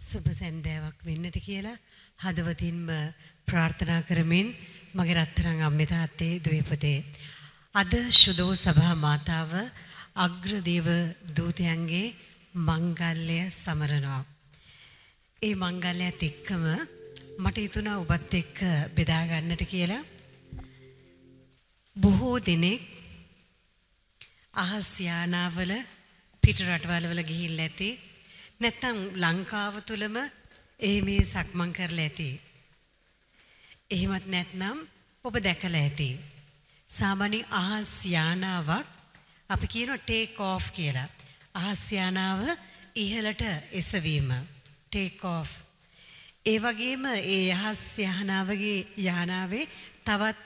සුබ සැන්දෑවක් වෙන්නට කියලා හදවතින්ම ප්‍රාර්ථනා කරමින් මගේ රත්තරන් අම්මේ තාත්තේ දුවපතේ අද ශුදෝ සභා මාතාව අග්‍රදේව දූතයන්ගේ මංගල්‍ය සමරනවා. ඒ මංගල්‍යත් එක්කම මට හිතුණා ඔබත් එක්ක බෙදා ගන්නට කියලා. බොහෝ දෙනෙක් අහස් යානාවල පිට රටවල් ගිහිල්ලා ඇති නැත්තම් ලංකාව තුලම ඒ මේ සක්මන් කරලා ඇති. එහෙමත් නැත්නම් ඔබ දැකලා ඇති. සාමාන්‍ය අහස් යානාවක් අපි කියනවා ටේක් ඔෆ් කියලා. අහස් යානාව ඉහළට එසවීම. Take of. ඒ වගේම ඒ අහස් යානාවගේ යානාවේ තවත්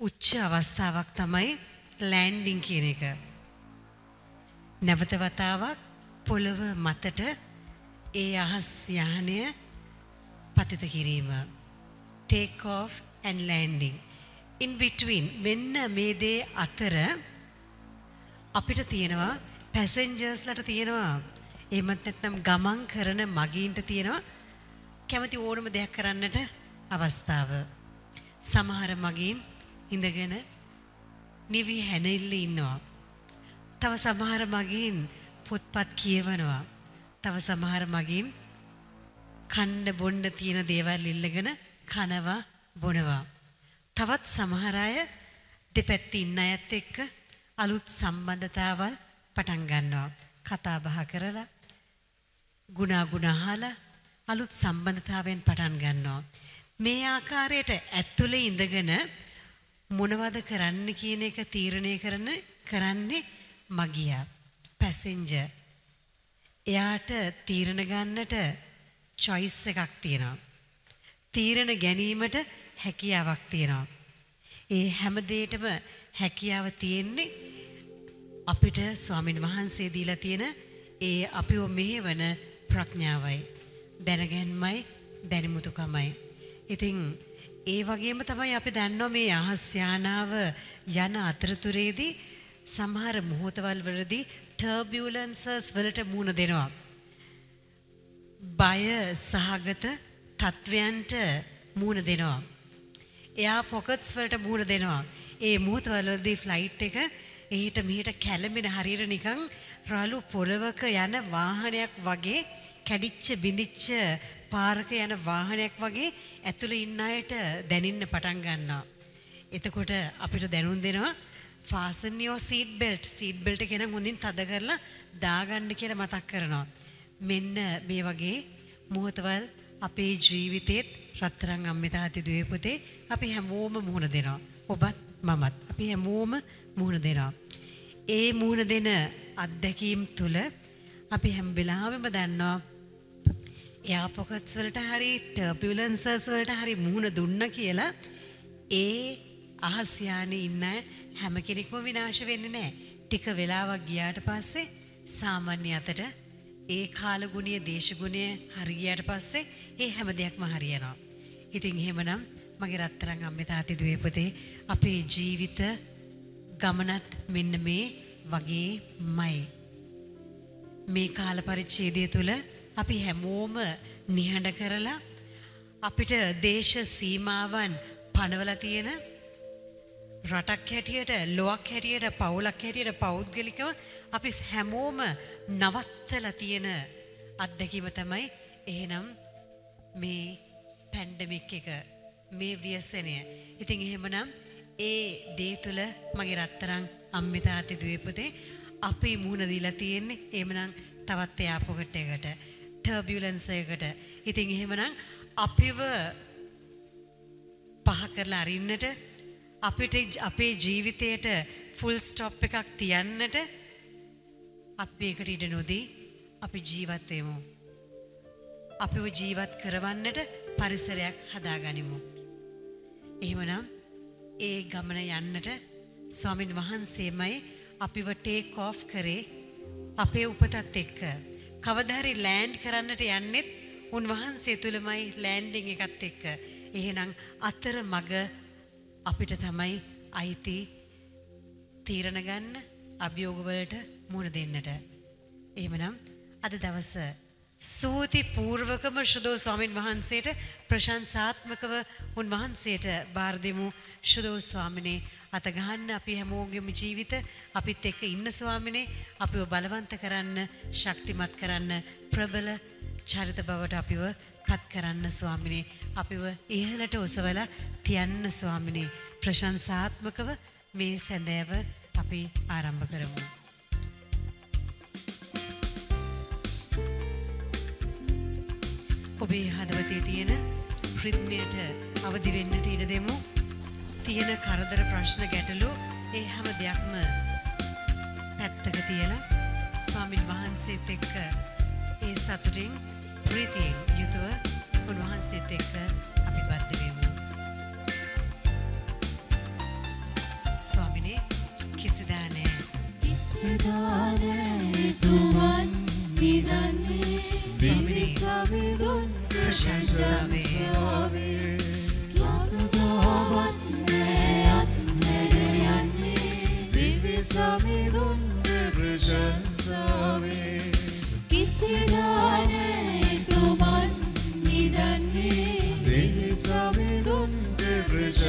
උච්ච අවස්ථාවක් තමයි ලෑන්ඩින් කියන එක. නැවත වතාවක් පොළව මතට ඒ අහස් යානය පතිත කිරීම. take off and landing. in between මෙන්න මේ දේ අතර අපිට තියෙනවා පැසෙන්ජර්ස්ලට තියෙනවා එහෙමත් නැත්නම් ගමන් කරන මගීන්ට තියෙනවා කැමති ඕනම දෙයක් කරන්නට අවස්ථාව. සමහර මගීන් ඉඳගෙන නිවි හැනෙල්ල ඉන්නවා. තව සමහර මගින් පොත්පත් කියවනවා. තව සමහර මගින් කණ්ඩ බොණ්ඩ තියෙන දේවල් ඉල්ලගෙන කනවා බොනවා. තවත් සමහර අය දෙපැත්තේ ඉන්න අයත් එක්ක අලුත් සම්බන්ධතාවල් පටන් ගන්නවා. කතා බහ කරලා ගුණාගුණ අහලා අලුත් සම්බන්ධතාවයෙන් පටන් ගන්නවා. මේ ආකාරයට ඇතුලේ ඉඳගෙන මොනවද කරන්න කියන එක තීරණය කරන කරන්නේ මගියා පැසෙන්ජර් එයාට තීරණ ගන්නට choice එකක් තියෙනවා. තීරණ ගැනීමට හැකියාවක් තියෙනවා. ඒ හැම දෙයකම හැකියාව තියෙන්නේ අපිට ස්වාමීන් වහන්සේ දීලා තියෙන ඒ අපිව මෙහෙවන ප්‍රඥාවයි. දැනගැන්මයි දැනුමුතුකමයි. ඉතින් ඒ වගේම තමයි අපි දන්නවා මේ අහස් යානාව යන අතරතුරේදී සමහර මොහොතවල් වලදී ටර්බියුලන්සස් වලට මුහුණ දෙනවා. බය සහගත තත්වයන්ට මුහුණ දෙනවා. එයා පොකට්ස් වලට මුහුණ දෙනවා. ඒ මොහොතවලදී ෆ්ලයිට් එක එහිට මෙහිට කැළඹෙන හරියට නිකන් රළු පොළවක යන වාහනයක් වගේ කැඩිච්ච බිඳිච්ච පාරක යන වාහනයක් වගේ ඇතුළේ ඉන්න අයට දැනෙන්න පටන් ගන්නවා. එතකොට අපිට දැනුම් දෙනවා fasten your seat belt seat belt එක නම් හොඳින් තද කරලා දාගන්න කියලා මතක් කරනවා. මෙන්න මේ වගේ මොහොතවල් අපේ ජීවිතේත් රත්තරන් අම්මේ තාත්තේ දුවේ පුතේ අපි හැමෝම මුහුණ දෙනවා. ඔබත් මමත් අපි හැමෝම මුහුණ දෙනවා. ඒ මුහුණ දෙන අත්දැකීම් තුළ අපි හැම වෙලාවෙම දන්නවා එයා පොකට්ස් වලට හරි ටර්බියුලන්සස් වලට හරි මුහුණ දුන්න කියලා ඒ අහස් යානේ ඉන්න හැම කෙනෙක්ම විනාශ වෙන්නේ නැහැ. ටික වෙලාවක් ගියාට පස්සේ සාමාන්‍ය අතට ඒ කාලගුණය දේශගුණය හරියට පස්සේ ඒ හැම දෙයක්ම හරියනවා. ඉතින් එහෙමනම් මගේ රත්තරන් අම්මේ තාත්තේ දුවේ පුතේ අපේ ජීවිත ගමනත් මෙන්න මේ වගේමයි. මේ කාල පරිච්ඡේදය තුළ අපි හැමෝම නිහඬ කරලා අපිට දේශ සීමාවන් පනවලා තියෙන රටක් හැටියට ලොවක් හැටියට පවුලක් හැටියට පෞද්ගලිකව අපි හැමෝම නවත්තලා තියෙන අත්දැකීම තමයි එහෙනම් මේ පැන්ඩමික් එක මේ ව්‍යසනය. ඉතින් එහෙමනම් ඒ දේ තුළ මගේ රත්තරන් අම්මේ තාත්තේ දුවේ පුතේ අපි මුහුණ දීලා තියෙන්නේ එහෙමනම් තවත් එයාපොකට් එකට ටර්බියුලන්ස් එකකට. ඉතින් එහෙමනම් අපිව පහ කරලා අරින්නට අපිට අපේ ජීවිතයට ෆුල් ස්ටොප් එකක් තියන්නට අපි ඒකට ඉඩ නොදී අපි ජීවත් වෙමු. අපිව ජීවත් කරවන්නට පරිසරයක් හදාගනිමු. එහෙමනම් ඒ ගමන යන්නට ස්වාමින් වහන්සේමයි අපිව ටේක් ඔෆ් කරේ අපේ උපතත් එක්ක. කවදාහරි ලෑන්ඩ් කරන්නට යන්නෙත් උන්වහන්සේ තුලමයි ලෑන්ඩින් එකත් එක්ක. එහෙනම් අතර මග අපිට තමයි අයිති තීරණ ගන්න අභියෝගවලට මුහුණ දෙන්නට. එහෙමනම් අද දවස සූති පූර්වකම ශුදෝ ස්වාමින් වහන්සේට ප්‍රශංසාත්මකව උන්වහන්සේට බාර දෙමු ශුදෝ ස්වාමිනේ අතගහන්න අපි හැමෝගෙම ජීවිත අපිත් එක්ක ඉන්න ස්වාමිනේ අපිව බලවන්ත කරන්න ශක්තිමත් කරන්න ප්‍රබල චරිත බවට අපිව පත් කරන්න ස්වාමිනේ. අපිව ඉහළට ඔසවලා තියන්න ස්වාමිනේ. ප්‍රශංසාත්මකව මේ සැඳෑව අපි ආරම්භ කරමු. ඔබේ හදවතේ තියෙන රිද්මයට අවදි වෙන්නට ඉඩ දෙමු. තියෙන කරදර ප්‍රශ්න ගැටලු ඒ හැම දෙයක්ම පැත්තක තියලා ස්වාමින් වහන්සේත් එක්ක ඒ සතුටින් ප්‍රීතියෙන් යුතුව උන්වහන්සේත් එක්ක අපි බද්ධ වෙමු. ස්වාමිනේ කිසිදා නෑ. කිසිදා නෑ තුමන් නිදන්නේ ස්වාමිනේ ප්‍රශංසාවේ කවදාවත් නෑ අත්හැර යන්නේ දිව්‍ය සමිඳුන්ට ප්‍රශංසාවේ කිසිදා නෑ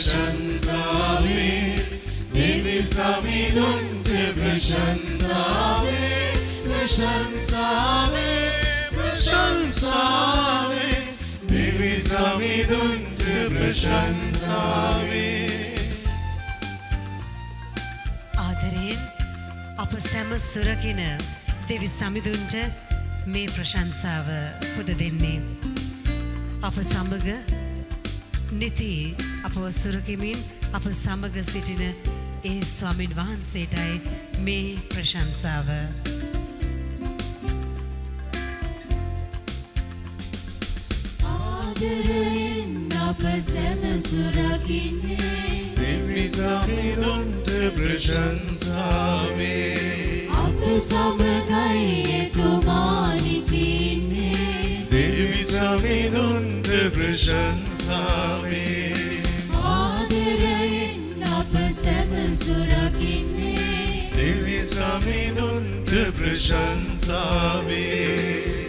ප්‍රශංසාවේ දිව්‍ය සමිඳුන්ට ප්‍රශංසාවේ ප්‍රශංසාවේ ප්‍රශංසාවේ දිව්‍ය සමිඳුන්ට ප්‍රශංසාවේ ආදරයෙන් අප සැම සුරකින දෙවි සමිඳුන්ට මේ ප්‍රශංසාව පුද දෙන්නේ. අප සමග නිති අපව සුරකිමින් අප සමග සිටින ඒ ස්වාමින් වහන්සේටයි මේ ප්‍රශංසාව. ආදරයෙන් අප සැම සුරකින්නේ. දිව්‍ය සමිඳුන්ට ප්‍රශංසාවේ. අප සමගයි එතුමා නිතින්නේ දිව්‍ය සමිඳුන්ට ප්‍රශංසාවේ අප සැම සුරකින්නේ දිව්‍ය සමිඳුන්ට ප්‍රශංසාවේ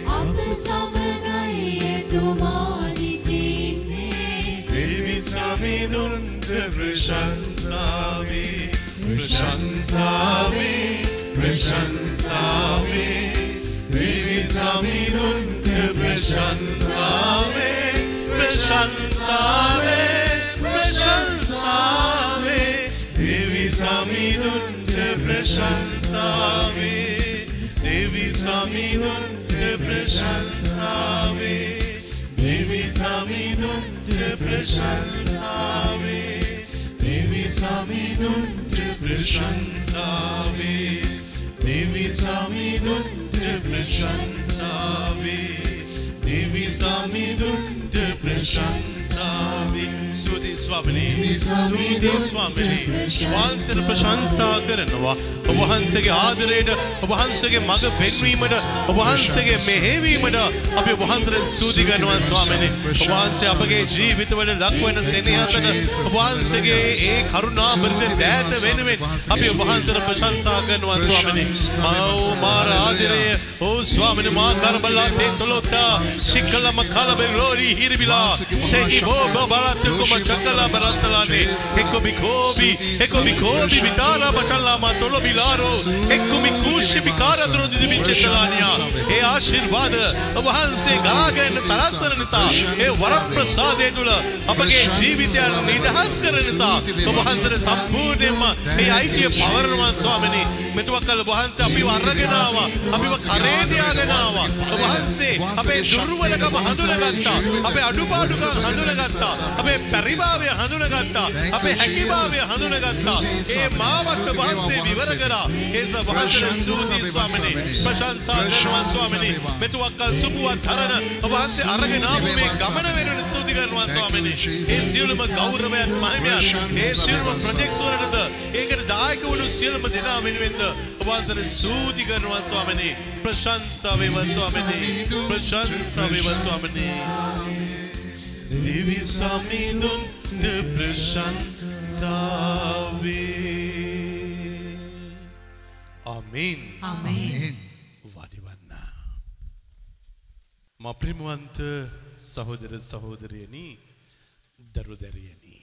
අප සමගයි එතුමා නිතින්නේ දිව්‍ය සමිඳුන්ට ප්‍රශංසාවේ ප්‍රශංසාවේ ප්‍රශංසාවේ දිව්‍ය සමිඳුන්ට ප්‍රශංසාවේ ප්‍රශංසාවේ ප්‍රශංසාවේ preșansave, Devi Saminun te preșansave, Devi Saminun te Devi Saminun Devi Saminun te Devi Saminun te preșansave, ප්‍රශංසාවේ ස්තුතියි ස්වාමිනේ ස්තුතියි ස්වාමිනේ වහන්සේට ප්‍රශංසා කරනවා ඔබ වහන්සේගේ ආදරයට ඔබ වහන්සේගේ මඟ පෙන්වීමට ඔබ වහන්සේගේ මෙහෙවීමට අපි ඔබ වහන්සේට ස්තුති කරනවා ස්වාමිනේ ඔබ වහන්සේ අපගේ ජීවිතවල දක්වන සෙනෙහසට ඔබ වහන්සේගේ ඒ කරුණා බරිත දෑත වෙනුවෙන් අපි ඔබ වහන්සේට ප්‍රශංසා කරනවා ස්වාමිනේ මා මාර ආදරය ඕ ස්වාමිනේ මා කරබලා තේ තොලොතා සිකල මකල බෙරෝරි හිරිබිලා සෙහි බෝබ බලත් කොම චකලා බරත්තලානේ එක්කො බිකෝබි එක්කො බිකෝබි විතාලා බචල්ලා මා තොලො බිලාරෝ එක්කො මිකුෂි බිකාර දරොදි දිවිචලානියා ඒ ආශිර්වාද ඔබ වහන්සේ ගලාගෙන සලස්සන නිසා ඒ වරප්‍රසාදය තුල අපගේ ජීවිතයන් නිදහස් කරන නිසා ඔබ වහන්සේට සම්පූර්ණයෙන්ම ඒ අයිතිය පවරනවා ස්වාමිනේ මෙතුවක් කල වහන්සේ අපිව අරගෙන ආවා අපිව කරේ බේදයාගෙන ආවා. ඔබ වහන්සේ අපේ දුර්වලකම හඳුනගත්තා. අපේ අඩුපාඩුකම් හඳුනගත්තා. අපේ පරිභාවය හඳුනගත්තා. අපේ හැකියාවය හඳුනගත්තා. ඒ මාවත් ඔබ වහන්සේ විවර කරා. ඒස වහන්සේ ස්තුතියි ස්වාමිනේ. ප්‍රශංසා කරනවා ස්වාමිනේ. මෙතුවක්කල් සුපුවත් හරන ඔබ වහන්සේ අරගෙන ආපු මේ ගමන වෙනුවෙන් ස්තුති කරනවා ස්වාමිනේ. ඒ සියලුම ගෞරවයන් මහිමයන් ඒ සියලුම ප්‍රොජෙක්ට්ස් වලටද ඒකට දායක වුණු සියලුම දෙනා වෙනුවෙන්ද ඔබ වහන්සේට ස්තුති කරනවා ස්වාමිනේ. ප්‍රශංසා වේවා ස්වාමිනේ. ප්‍රශංසා වේවා ස්වාමිනේ. දෙවි සමිඳුන්ට ප්‍රශංසාවේ. ආමේන්. ආමේන්. වඩිවන්න. මප්‍රිමුවන්ත සහෝදර සහෝදරයනි දරුදැරියනි.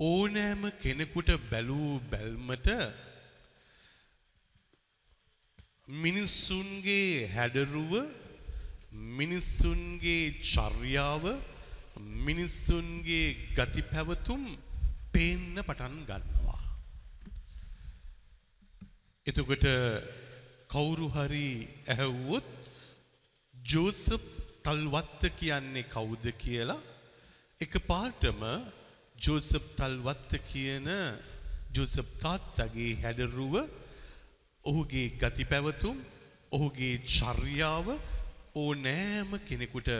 ඕනෑම කෙනෙකුට බැලූ බැල්මට මිනිස්සුන්ගේ හැඩරුව මිනිස්සුන්ගේ චර්යාව මිනිස්සුන්ගේ ගති පැවතුම් පේන්න පටන් ගන්නවා. එතකොට කවුරු හරි ඇහැව්වොත් ජෝසප් තල්වත්ත කියන්නේ කවුද කියලා එක පාටම ජෝසප් තල්වත්ත කියන ජෝසප් තාත්තගේ හැඩරුව ඔහුගේ ගති පැවතුම් ඔහුගේ චර්යාව ඕනෑම කෙනෙකුට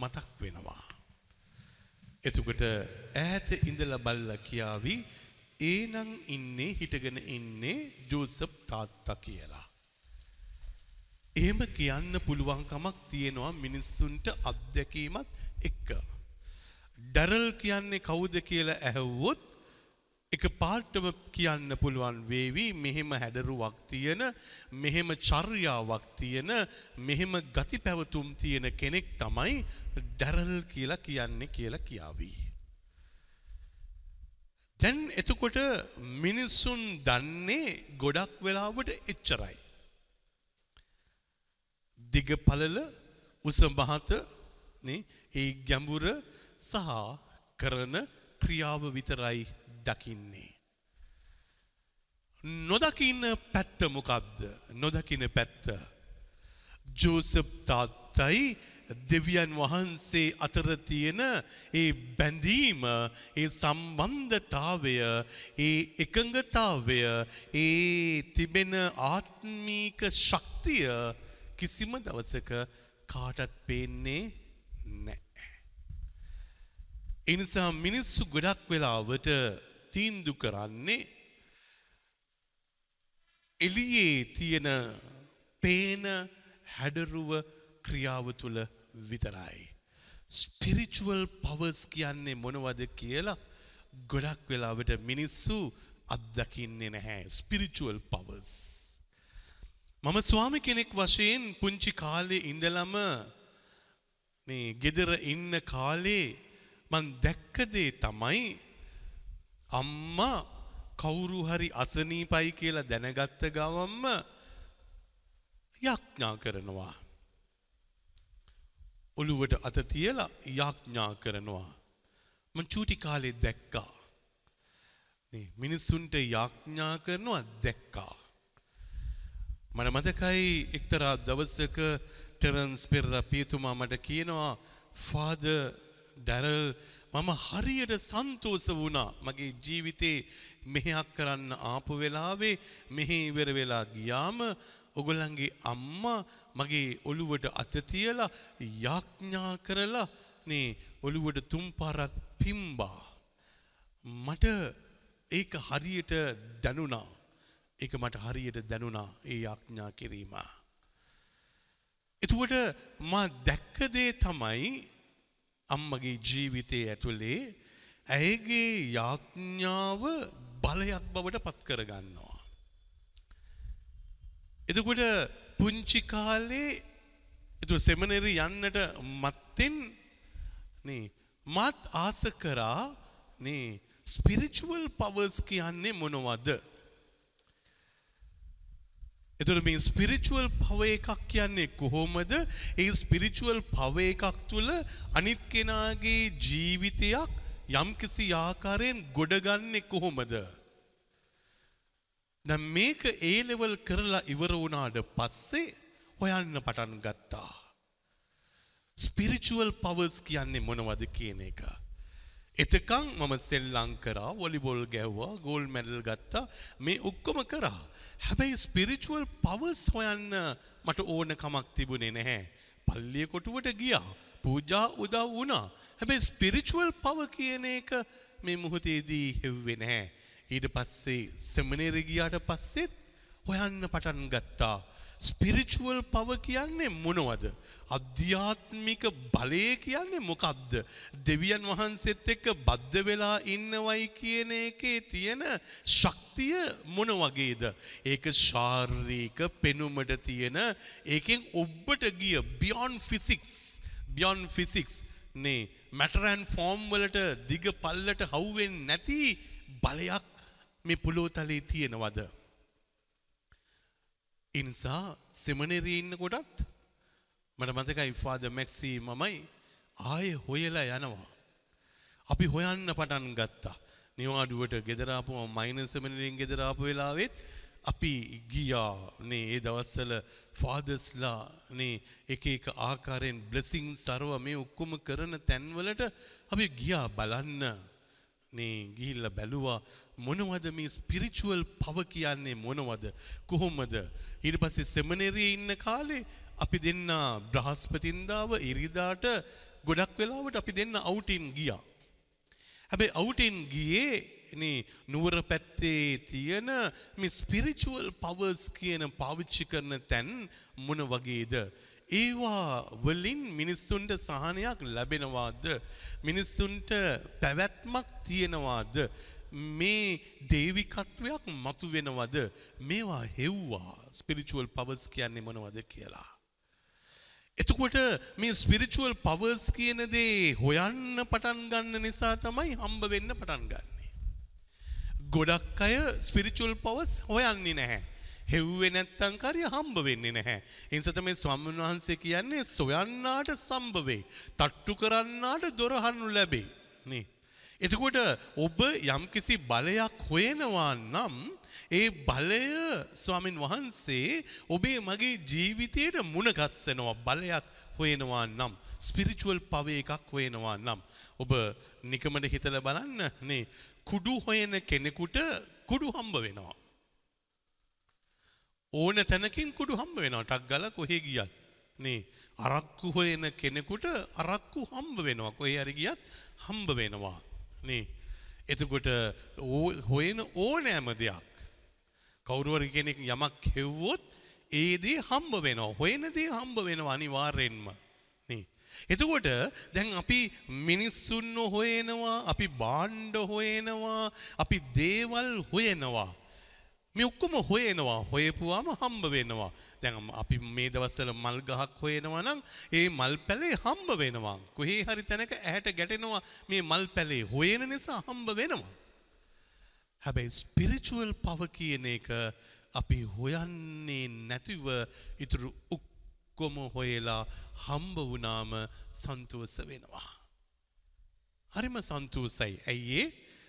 මතක් වෙනවා. එතකොට ඈත ඉඳලා බල්ලා කියාවි ඒනං ඉන්නේ හිටගෙන ඉන්නේ ජෝසප් තාත්තා කියලා. එහෙම කියන්න පුළුවන්කමක් තියෙනවා මිනිස්සුන්ට අත්දැකීමත් එක්ක. ඩැරල් කියන්නේ කවුද කියලා ඇහුවොත් එක පාටම කියන්න පුළුවන් වේවි මෙහෙම හැඩරුවක් තියෙන මෙහෙම චර්යාවක් තියෙන මෙහෙම ගති පැවතුම් තියෙන කෙනෙක් තමයි ඩැරල් කියලා කියන්නේ කියලා කියාවී. දැන් එතකොට මිනිස්සුන් දන්නේ ගොඩක් වෙලාවට එච්චරයි. දිග පළල උස මහත ඒ ගැඹුර සහ කරන ක්‍රියාව විතරයි දකින්නේ. නොදකින්න පැත්ත මොකක්ද නොදකින පැත්ත. ජෝසප් තාත්තයි දෙවියන් වහන්සේ අතර තියෙන ඒ බැඳීම ඒ සම්බන්ධතාවය ඒ එකඟතාවය ඒ තිබෙන ආත්මීක ශක්තිය කිසිම දවසක කාටත් පේන්නේ නෑ. එනිසා මිනිස්සු ගොඩක් වෙලාවට තීන්දු කරන්නේ එලියේ තියෙන පේන හැඩරුව ක්‍රියාව තුළ විතරයි. ස්පිරිචුවල් පවස් කියන්නේ මොනවද කියලා ගොඩක් වෙලාවට මිනිස්සු අත්දකින්නේ නැහැ ස්පිරිචුවල් පවස්. මම ස්වාමි කෙනෙක් වශයෙන් පුංචි කාලේ ඉඳලම මේ ගෙදර ඉන්න කාලේ මන් දැක්කදේ තමයි අම්මා කවුරු හරි අසනීපයි කියලා දැනගත්ත ගවම්ම යක්ඥා කරනවා. ඔළුවට අත තියලා යාඥා කරනවා. මං චූටි කාලේ දැක්කා. මිනිස්සුන්ට යාඥා කරනවා දැක්කා. මට මතකයි එක්තරා දවසක ටෙරන්ස් පෙරර පියතුමා මට කියනවා ෆාද ඩැරල් මම හරියට සන්තෝස වුණා. මගේ ජීවිතේ මෙහෙයක් කරන්න ආපු වෙලාවේ මෙහෙ ඉවර වෙලා ගියාම ඔගොල්ලන්ගේ අම්මා මගේ ඔළුවට අත තියලා යාඥා කරලා නේ ඔළුවට තුන් පාරක් පිම්බා. මට ඒක හරියට දැනුණා. ඒක මට හරියට දැනුණා ඒ යාඥා කිරීම. එතකොට මා දැක්ක දේ තමයි අම්මගේ ජීවිතය ඇතුලේ ඇයගේ යාඥාව බලයක් බවට පත් කරගන්නවා. එතකොට පුංචි කාලේ එතු සෙමනෙරි යන්නට මත්තෙන් මත් ආස කරා ස්පිරිචුවල් පවර්ස් කියන්නේ මොනවද. එතුට මේ ස්පිරිචුවල් පව එකක් කියන්නේ කොහොමද ඒ ස්පිරිචුවල් පව එකක් තුළ අනිත් කෙනාගේ ජීවිතයක් යම්කිසි ආකාරයෙන් ගොඩගන්නේ කොහොමද. දැන් මේක ඒ ලෙවල් කරලා ඉවර වුණාට පස්සේ හොයන්න පටන් ගත්තා. ස්පිරිචුවල් පවර්ස් කියන්නේ මොනවද කියන එක. එතකං මම සෙල්ලං කරා වොලිබොල් ගැව්වා ගෝල් මැඩල් ගත්තා මේ ඔක්කොම කරා. හැබැයි ස්පිරිචුවල් පවර්ස් හොයන්න මට ඕන කමක් තිබුණේ නැහැ. පල්ලිය කොටුවට ගියා. පූජා උදව් වුණා. හැබැයි ස්පිරිචුවල් පව කියන එක මේ මුහොතේදී හෙව්වේ නැහැ. ඊට පස්සේ සෙමිනේරි ගියාට පස්සෙත් හොයන්න පටන් ගත්තා. ස්පිරිචුවල් පව කියන්නේ මොනවද? අධ්‍යාත්මික බලය කියන්නේ මොකක්ද? දෙවියන් වහන්සේත් එක්ක බද්ධ වෙලා ඉන්නවයි කියන එකේ තියෙන ශක්තිය මොන වගේද? ඒක ශාරීරික පෙනුමට තියෙන ඒකෙන් ඔබට ගිය beyond physics beyond physics නේ matter and form වලට දිග පල්ලට හවුවෙන්නේ නැති බලයක් මේ පුලෝතලේ තියෙනවද? ඉනිසා සෙමනේරී ඉන්න කොටත් මට මතකයි ෆාද මැක්සි මමයි ආය හොයලා යනවා. අපි හොයන්න පටන් ගත්තා. නිවාඩුවට ගෙදරාපුම මයින සෙමනරින් ගෙදරාපු වෙලාවෙත් අපි ගියා නේ ඒ දවස්සල ෆාදස්ලා නේ එක එක ආකාරයෙන් බ්ලෙසිං සරව මේ ඔක්කොම කරන තැන්වලට අපි ගියා බලන්න නේ ගිහිල්ල බැලුවා මොනවද මේ ස්පිරිචුවල් පව කියන්නේ මොනවද? කොහොමද? ඊට පස්සේ සෙමනේරියේ ඉන්න කාලේ අපි දෙන්න බ්‍රහස්පතින්දාව ඉරිදාට ගොඩක් වෙලාවට අපි දෙන්න අවුටින් ගියා. හැබැයි අවුටින් ගියේ නේ නුවර පැත්තේ තියෙන මේ ස්පිරිචුවල් පවර්ස් කියන පාවිච්චි කරන තැන් මොන වගේද? ඒවා වලින් මිනිස්සුන්ට සහනයක් ලැබෙනවාද? මිනිස්සුන්ට පැවැත්මක් තියෙනවාද? මේ දේවිකත්වයක් මතු වෙනවද මේවා හෙව්වා ස්පිරිචුවල් පවර්ස් කියන්නේ මොනවද කියලා එතකොට මේ ස්පිරිචුවල් පවර්ස් කියන දේ හොයන්න පටන් ගන්න නිසා තමයි හම්බ වෙන්න පටන් ගන්නේ. ගොඩක් අය ස්පිරිචුවල් පවර්ස් හොයන්නේ නැහැ. හෙව්වේ නැත්තම් කාරිය හම්බ වෙන්නේ නැහැ. ඒ නිසා තමයි ස්වාමීන් වහන්සේ කියන්නේ සොයන්නාට සම්භවේ. තට්ටු කරන්නාට දොරහනු ලැබේ. නේ. එතකොට ඔබ යම්කිසි බලයක් හොයනවා නම් ඒ බලය ස්වාමින් වහන්සේ ඔබේ මගේ ජීවිතයට මුණගස්සනවා බලයක් හොයනවා නම් ස්පිරිචුවල් පව එකක් හොයනවා නම්. ඔබ නිකමට හිතල බලන්න නේ කුඩු හොයන කෙනෙකුට කුඩු හම්බ වෙනවා. ඕන තැනකින් කුඩු හම්බ වෙනවා. ටක් ගල කොහෙ ගියත් නේ අරක්කු හොයන කෙනෙකුට අරක්කු හම්බ වෙනවා. කොහේ හරි ගියත් හම්බ වෙනවා. නේ. එතකොට හොයන ඕනෑම දෙයක්. කවුරුවර කෙනෙක් යමක් හෙව්වොත් ඒ දේ හම්බ වෙනවා. හොයන දේ හම්බ වෙනවා අනිවාර්යෙන්ම. නේ. එතකොට දැන් අපි මිනිස්සුන් හොයනවා අපි බාණ්ඩ හොයනවා අපි දේවල් හොයනවා. මේ ඔක්කොම හොයනවා. හොයපුවාම හම්බ වෙනවා. දැන් අපි මේ දවස්වල මල් ගහක් හොයනවා නම් ඒ මල් පැලේ හම්බ වෙනවා. කොහේ හරි තැනක ඇහැට ගැටෙනවා මේ මල් පැලේ හොයන නිසා හම්බ වෙනවා. හැබැයි ස්පිරිචුවල් පව කියන එක අපි හොයන්නේ නැතිව ඉතුරු ඔක්කොම හොයලා හම්බ වුණාම සන්තෝෂ වෙනවා. හරිම සන්තෝසයි. ඇයිඒ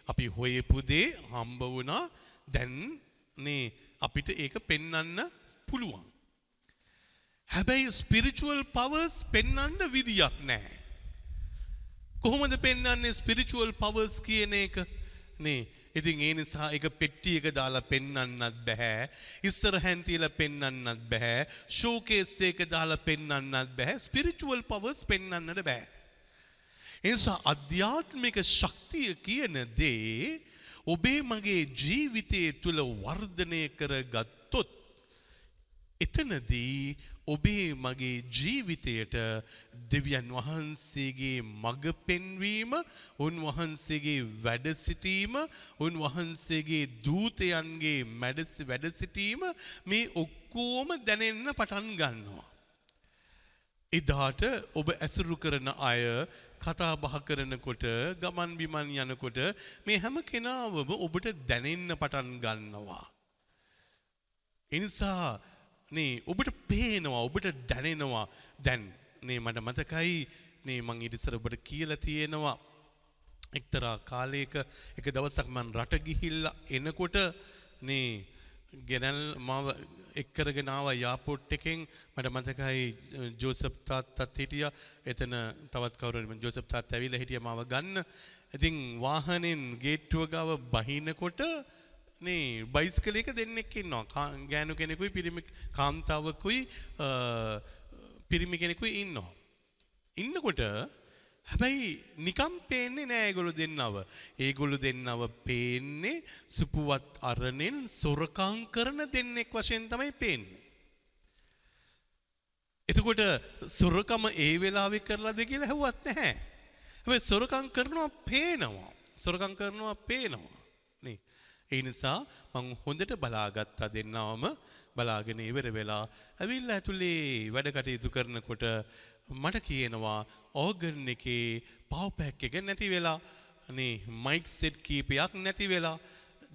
අපි හොයපු දේ හම්බ වුණා. දැන් නේ අපිට ඒක පෙන්නන්න පුළුවන්. හැබැයි ස්පිරිචුවල් පවර්ස් පෙන්නන්න විදියක් නෑ. කොහොමද පෙන්න්නන්නේ ස්පිරිචුවල් පවර්ස් කියන එක නේ ඉතින් ඒ නිසා එක පෙට්ටියක දාලා පෙන්නන්නත් බැහැ. ඉස්සර හැන්තියල පෙන්නන්නත් බැහැ. ෂෝකේස්සේක දාලා පෙන්නන්නත් බැහැ. ස්පිරිචුවල් පවර්ස් පෙන්නන්නට බෑ. එනිසා අධ්‍යාත්මික ශක්තිය කියන දේ ඔබේ මගේ ජීවිතයේ තුළ වර්ධනය කර ගත්තොත් එතනදී ඔබේ මගේ ජීවිතයට දෙවියන් වහන්සේගේ මඟ පෙන්වීම උන්වහන්සේගේ වැඩ සිටීම උන්වහන්සේගේ දූතයන්ගේ මැඩසි වැඩ සිටීම මේ ඔක්කෝම දැනෙන්න පටන් ගන්නවා. එදාට ඔබ ඇසුරු කරන අය කතා බහ කරනකොට ගමන් බිමන් යනකොට මේ හැම කෙනාවම ඔබට දැනෙන්න පටන් ගන්නවා. එනිසා නේ ඔබට පේනවා ඔබට දැනෙනවා දැන් නේ මට මතකයි නේ මං ඉරිසර ඔබට කියලා තියෙනවා එක්තරා කාලයක එක දවසක් මන් රට ගිහිල්ලා එනකොට නේ ගෙනල් මාව එක්කරගෙනාව යාපෝට් එකෙන් මට මතකයි ජෝසප් තාත්තත් හිටිය එතන තවත් කවුරුම ජෝසප් තාත් ඇවිල්ලා හිටිය මාව ගන්න. ඉතින් වාහනෙන් ගේට්ටුව ගාව බහිනකොට නේ බයිස්කලයක දෙන්නෙක් ඉන්නවා. කා- ගෑනු කෙනෙකුයි පිරිමි කාන්තාවකුයි අ, පිරිමි කෙනෙකුයි ඉන්නවා. ඉන්නකොට හැබැයි නිකම් පේන්නේ නෑ ඒගොල්ලෝ දෙන්නව. ඒගොල්ලෝ දෙන්නව පේන්නේ සුපුවත් අරණෙන් සොරකම් කරන දෙන්නෙක් වශයෙන් තමයි පේන්නේ. එතකොට සොරකම ඒ වෙලාවෙ කරලාද කියලා ඇහුවත් නැහැ. හැබැයි සොරකම් කරනවා පේනවා. සොරකම් කරනවා පේනවා. නේ. ඒ නිසා මං හොඳට බලාගත්තා දෙන්නවම බලාගෙන ඉවර වෙලා ඇවිල්ලා ඇතුලේ වැඩ කටයුතු කරනකොට මට කියනවා ඕගන් එකේ පවර් පැක් එක නැති වෙලා අනේ මයික් සෙට් කීපයක් නැති වෙලා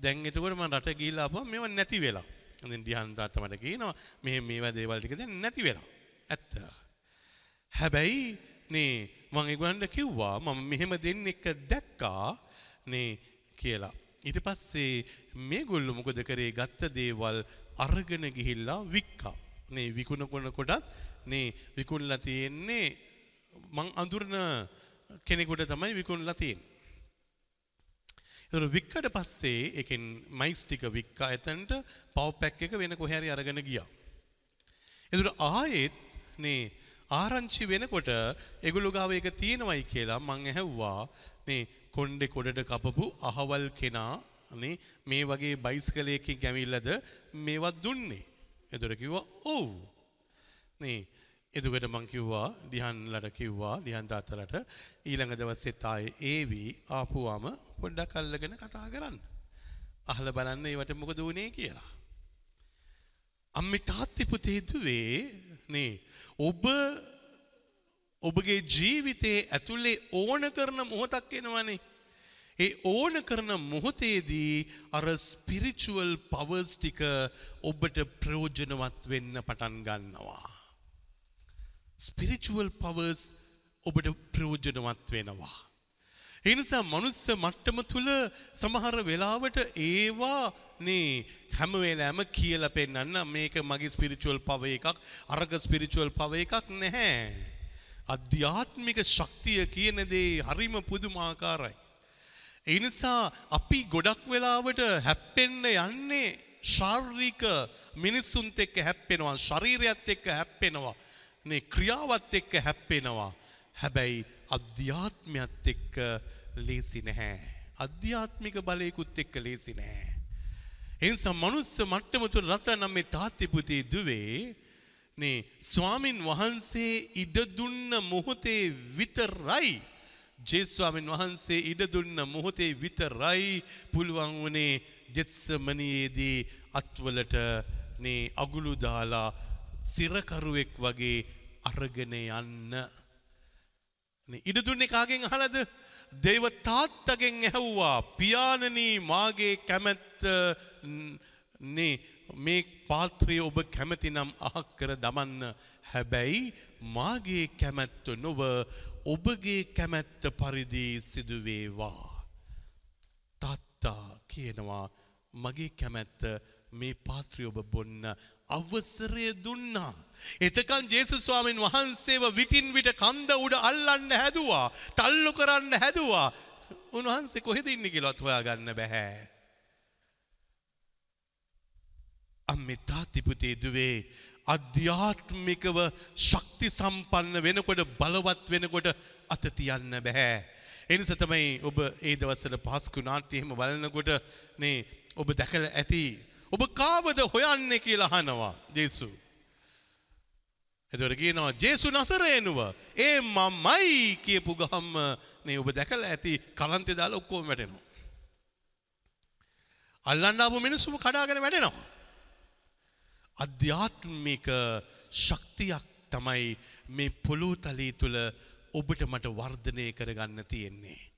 දැන් එතකොට මම රට ගිහිල්ලා ආපුවා මේව නැති වෙලා. ඉතින් ඩිහාන් තාත්තා මට කියනවා මෙහෙම මේවා දේවල් ටික දැන් නැති වෙලා. ඇත්ත. හැබැයි නේ මං ඒගොල්ලන්ට කිව්වා මම මෙහෙම දෙන්නෙක් දැක්කා නේ කියලා. ඊට පස්සේ මේගොල්ලෝ මොකද කරේ ගත්ත දේවල් අරගෙන ගිහිල්ලා වික්කා. නේ විකුණන කොටත් නේ විකුණලා තියෙන්නේ මං අඳුරන කෙනෙකුට තමයි විකුණලා තියෙන්නේ. ඒතර වික්කට පස්සේ එකෙන් මයික්ස් ටික වික්කා එතනට පවර් පැක් එක වෙන කොහේ හරි අරගෙන ගියා. එතුට ආයෙත් නේ ආරංචි වෙනකොට එගුළු ගාව එක තියෙනවයි කියලා මං ඇහැව්වා නේ කොන්්ඩෙ කොඩට කපපු අහවල් කෙනා නේ මේ වගේ බයිස්කලයකින් ගැමිල්ලද මේවත් දුන්නේ. එතුර කිව්වා ඔව් නේ එතුකට මං කිව්වා දිහන්ලට කිව්වා දිහන් තාත්තලට ඊළඟ දවස්සෙත් ආයේ ඒවී ආපුවාම පොඩ්ඩක් අල්ලගෙන කතා කරන්න. අහල බලන්න ඒවට මොකද වුණේ කියලා. අම්මි තාත්ති පුතේ දුවේ නේ ඔබ ඔබගේ ජීවිතයේ ඇතුලේ ඕන කරන මොහොතක් එනවනේ. ඒ ඕන කරන මොහොතේදී අර ස්පිරිචුවල් පවර්ස් ටික ඔබට ප්‍රයෝජනවත් වෙන්න පටන් ගන්නවා. ස්පිරිචුවල් පවර්ස් ඔබට ප්‍රයෝජනවත් වෙනවා. ඒ නිසා මනුස්ස මට්ටම තුල සමහර වෙලාවට ඒවා නේ හැම වෙලාවෙම කියලා පෙන්නන්න මේක මගේ ස්පිරිචුවල් පව එකක් අරක ස්පිරිචුවල් පව එකක් නැහැ. අධ්‍යාත්මික ශක්තිය කියන දේ හරිම පුදුමාකාරයි. ඒ නිසා අපි ගොඩක් වෙලාවට හැප්පෙන්න යන්නේ ශාරීරික මිනිස්සුන්ත් එක්ක හැප්පෙනවා ශරීරයත් එක්ක හැප්පෙනවා නේ ක්‍රියාවත් එක්ක හැප්පෙනවා. හැබැයි අධ්‍යාත්මයත් එක්ක ලේසි නැහැ. අධ්‍යාත්මික බලයකුත් එක්ක ලේසි නැහැ. එනිසා මනුස්ස මට්ටම තුළ රතනම් මේ තාත්තිපුතේ දුවේ නේ ස්වාමින් වහන්සේ ඉඩ දුන්න මොහොතේ විතරයි. ජේස්වාමින් වහන්සේ ඉඩ දුන්න මොහොතේ විතරයි පුළුවන් වනේ ජෙත්සමනයේදී අත්වලට නේ අගුළු දාලා සිරකරුවෙක් වගේ අරගෙන යන්න. ඉඩ දුන්නේ කාගෙන් අහලද දෙව තාත්තගෙන් ඇහැව්වා පියාණනී මාගේ කැමැත්ත නේ මේ පාත්‍රය ඔබ කැමති නම් අහක් කර දමන්න හැබැයි මාගේ කැමැත්ත නොව ඔබගේ කැමැත්ත පරිදි සිදුවේවා. තාත්තා කියනවා මගේ කැමැත්ත මේ පාත්‍රය ඔබ බොන්න අවසරය දුන්නා. එතකන් ජේසු ස්වාමීන් වහන්සේව විටින් විට කන්ද උඩ අල්ලන්න හැදුවා. තල්ලු කරන්න හැදුවා. උන්වහන්සේ කොහෙද ඉන්නේ කියලාත් හොයාගන්න බෑ. අම්මේ තාත්ති පුතේ දුවේ අධ්‍යාත්මිකව ශක්ති සම්පන්න වෙනකොට බලවත් වෙනකොට අත තියන්න බෑ. එනිසා තමයි ඔබ ඒ දවස්වල පාස්කු නාට්‍ය එහෙම බලනකොට නේ ඔබ දැකලා ඇති ඔබ කාවද හොයන්නේ කියලා අහනවා ජේසු. එතකොට කියනවා ජේසු නසරේනුව ඒ මමයි කියපු ගහම නේ ඔබ දැකලා ඇති කලන්තේ දාලා ඔක්කොම වැටෙනවා. අල්ලන්න ආපු මිනිස්සුම කඩාගෙන වැටෙනවා. අධ්‍යාත්මික ශක්තියක් තමයි මේ පොළොව තලයේ තුල ඔබට මට වර්ධනය කරගන්න තියෙන්නේ.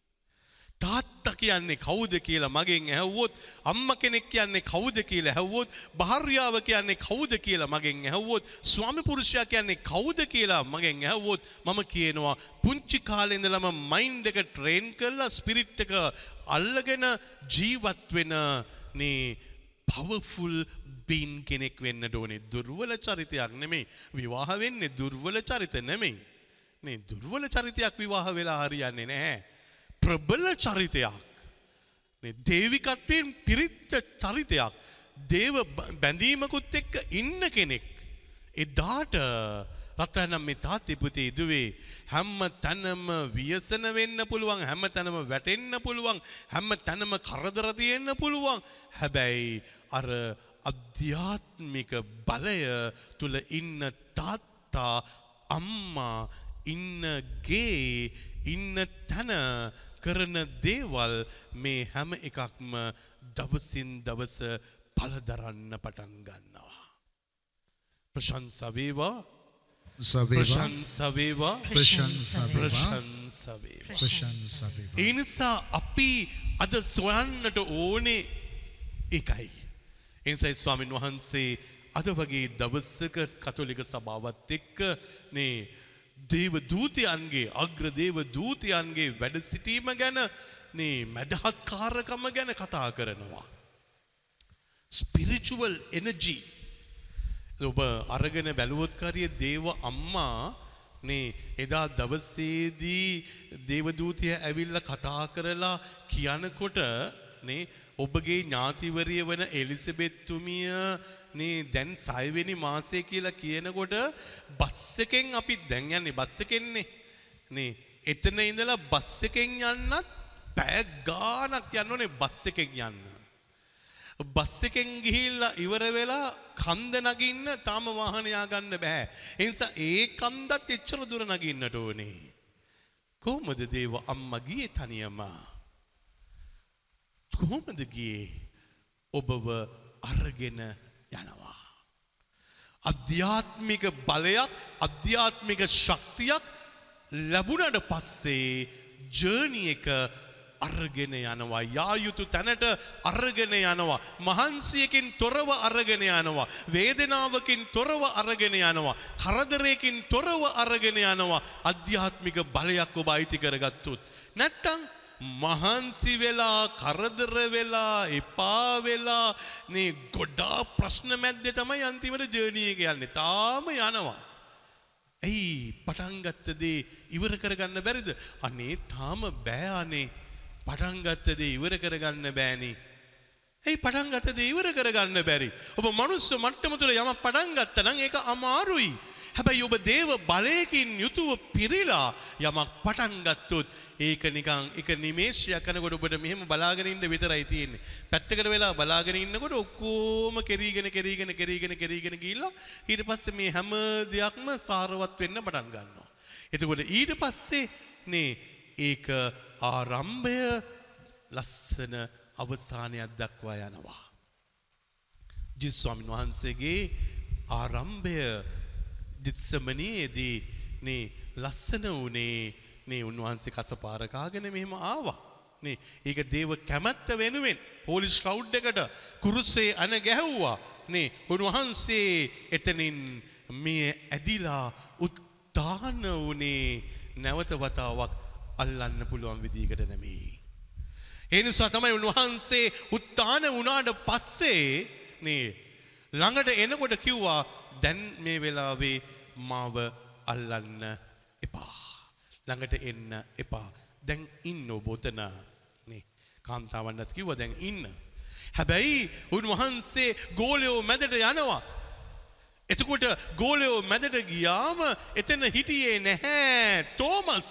තාත්තා කියන්නේ කවුද කියලා මගෙන් ඇහුවොත් අම්මා කෙනෙක් කියන්නේ කවුද කියලා ඇහුවොත් භාර්යාව කියන්නේ කවුද කියලා මගෙන් ඇහුවොත් ස්වාමි පුරුෂයා කියන්නේ කවුද කියලා මගෙන් ඇහුවොත් මම කියනවා පුංචි කාලේ ඉඳලම මයින්ඩ් එක ට්‍රේන් කරලා ස්පිරිට් එක අල්ලගෙන ජීවත් වෙන නේ පවර්ෆුල් බීන් කෙනෙක් වෙන්න ඕනේ. දුර්වල චරිතයක් නෙමෙයි. විවාහ වෙන්නේ දුර්වල චරිත නෙමෙයි. නේ දුර්වල චරිතයක් විවාහ වෙලා හරියන්නේ නැහැ. ප්‍රබල චරිතයක්. නේ දේවිකත්වයෙන් පිරිත්ත චරිතයක්. දේව බ- බැඳීමකුත් එක්ක ඉන්න කෙනෙක්. එදාට රත්නම් මේ තාත්තේ පුතේ ඉදුවේ හැම තැනම ව්‍යසන වෙන්න පුළුවන් හැම තැනම වැටෙන්න පුළුවන් හැම තැනම කරදර තියෙන්න පුළුවන්. හැබැයි අර අධ්‍යාත්මික බලය තුල ඉන්න තාත්තා අම්මා ඉන්න ගේ ඉන්න තැන කරන දේවල් මේ හැම එකක්ම දවසින් දවස පලදරන්න පටන් ගන්නවා. ප්‍රශංසවේවා සවේවා ප්‍රශංසවේවා ප්‍රශංසා වේවා ප්‍රශංසවේවා. ප්‍රශංසා වේවා ඒ නිසා අපි අද සොයන්නට ඕනේ ඒකයි. එනිසයි ස්වාමින් වහන්සේ අද වගේ දවස්සක කතොලික සභාවත් එක්ක නේ දේව දූතයන්ගේ අග්‍ර දේව දූතයන්ගේ වැඩ සිටීම ගැන නේ මැදහත්කාරකම ගැන කතා කරනවා. ස්පිරිචුවල් එනජී ඔබ අරගෙන බැලුවොත්කාරිය දේව අම්මා නේ එදා දවසේදී දේවදූතිය ඇවිල්ල කතා කරලා කියනකොට නේ ඔබගේ ඥාතිවරිය වන එලිසබෙත්තුමිය නේ දැන් සයවෙනි මාසය කියලා කියනකොට බස් එකෙන් අපි දැන් යන්නේ බස් එකෙන්නේ නේ එතන ඉඳලා බස් එකෙන් යන්නත් පැය ගානක් යන්න ඕනේ බස් එකෙන් යන්න බස් එකෙන් ගිහිල්ලා ඉවර වෙලා කන්ද නගින්න තාම වාහනයා ගන්න බෑ. ඒ නිසා ඒ කන්දත් එච්චර දුර නගින්නට ඕනේ. කොහොමද දේව අම්මා ගියේ තනියම? කොහොමද ගියේ? ඔබව අරගෙන යනවා. අධ්‍යාත්මික බලයක් අධ්‍යාත්මික ශක්තියක් ලැබුණට පස්සේ ජර්නි එක අරගෙන යනවා. යා යුතු තැනට අරගෙන යනවා. මහන්සියකින් තොරව අරගෙන යනවා. වේදනාවකින් තොරව අරගෙන යනවා. කරදරයකින් තොරව අරගෙන යනවා. අධ්‍යාත්මික බලයක් ඔබ අයිති කරගත්තුත්. නැත්තම් මහන්සි වෙලා කරදර වෙලා එපා වෙලා නේ ගොඩා ප්‍රශ්න මැද්දේ තමයි අන්තිමට ජර්නි එක යන්නේ. තාම යනවා. ඇයි පටන්ගත්ත දේ ඉවර කරගන්න බැරිද? අනේ තාම බෑ අනේ. පටන්ගත්ත දේ ඉවර කරගන්න බෑනේ. ඇයි පටන්ගත දේ ඉවර කරගන්න බැරි? ඔබ මනුස්ස මට්ටම තුළ යම පටන්ගත්ත නම් ඒක අමාරුයි. හැබැයි ඔබ දේව බලයකින් යුතුව පිරිලා යමක් පටන්ගත්තොත් ඒක නිකං එක නිමේශයක් කනකොට ඔබට මෙහෙම බලාගෙන ඉන්න විතරයි තියෙන්නේ. පැත්තකට වෙලා බලාගෙන ඉන්නකොට ඔක්කොම කෙරීගෙන කෙරීගෙන කෙරීගෙන කෙරීගෙන ගිහිල්ලා ඊට පස්සේ මේ හැම දෙයක්ම සාරවත් වෙන්න පටන් ගන්නවා. එතකොට ඊට පස්සේ නේ ඒක ආරම්භය ලස්සන අවසානයක් දක්වා යනවා. ජිස් ස්වාමීන් වහන්සේගේ ආරම්භය දිත්සමනයේදී නේ ලස්සන වනේ නේ උන්වහන්සේ කසපාරකාගෙන මෙහෙම ආවා. නේ ඒක දේව කැමැත්ත වෙනුවෙන් හෝලි ස්ලව් එකට කුරුස්සේ අන ගැහැව්වා. නේ උන්වහන්සේ එතනින් මේ ඇදිලා උත්තාන වනේ නැවත වතාවක් අල්ලන්න පුළුවන් විදිහකට නෙමෙයි. ඒ නිසා තමයි උන්වහන්සේ උත්තාන වුණාට පස්සේ නේ ළඟට එනකොට කිව්වා දැන් මේ වෙලාවේ මාව අල්ලන්න එපා. ළඟට එන්න එපා. දැන් ඉන්න ඔබ ඔතන නේ කාන්තාවන්නත් කිව්වා දැන් ඉන්න. හැබැයි උන්වහන්සේ ගෝලයෝ මැදට යනවා. එතකොට ගෝලයෝ මැදට ගියාම එතන හිටියේ නැහැ තෝමස්.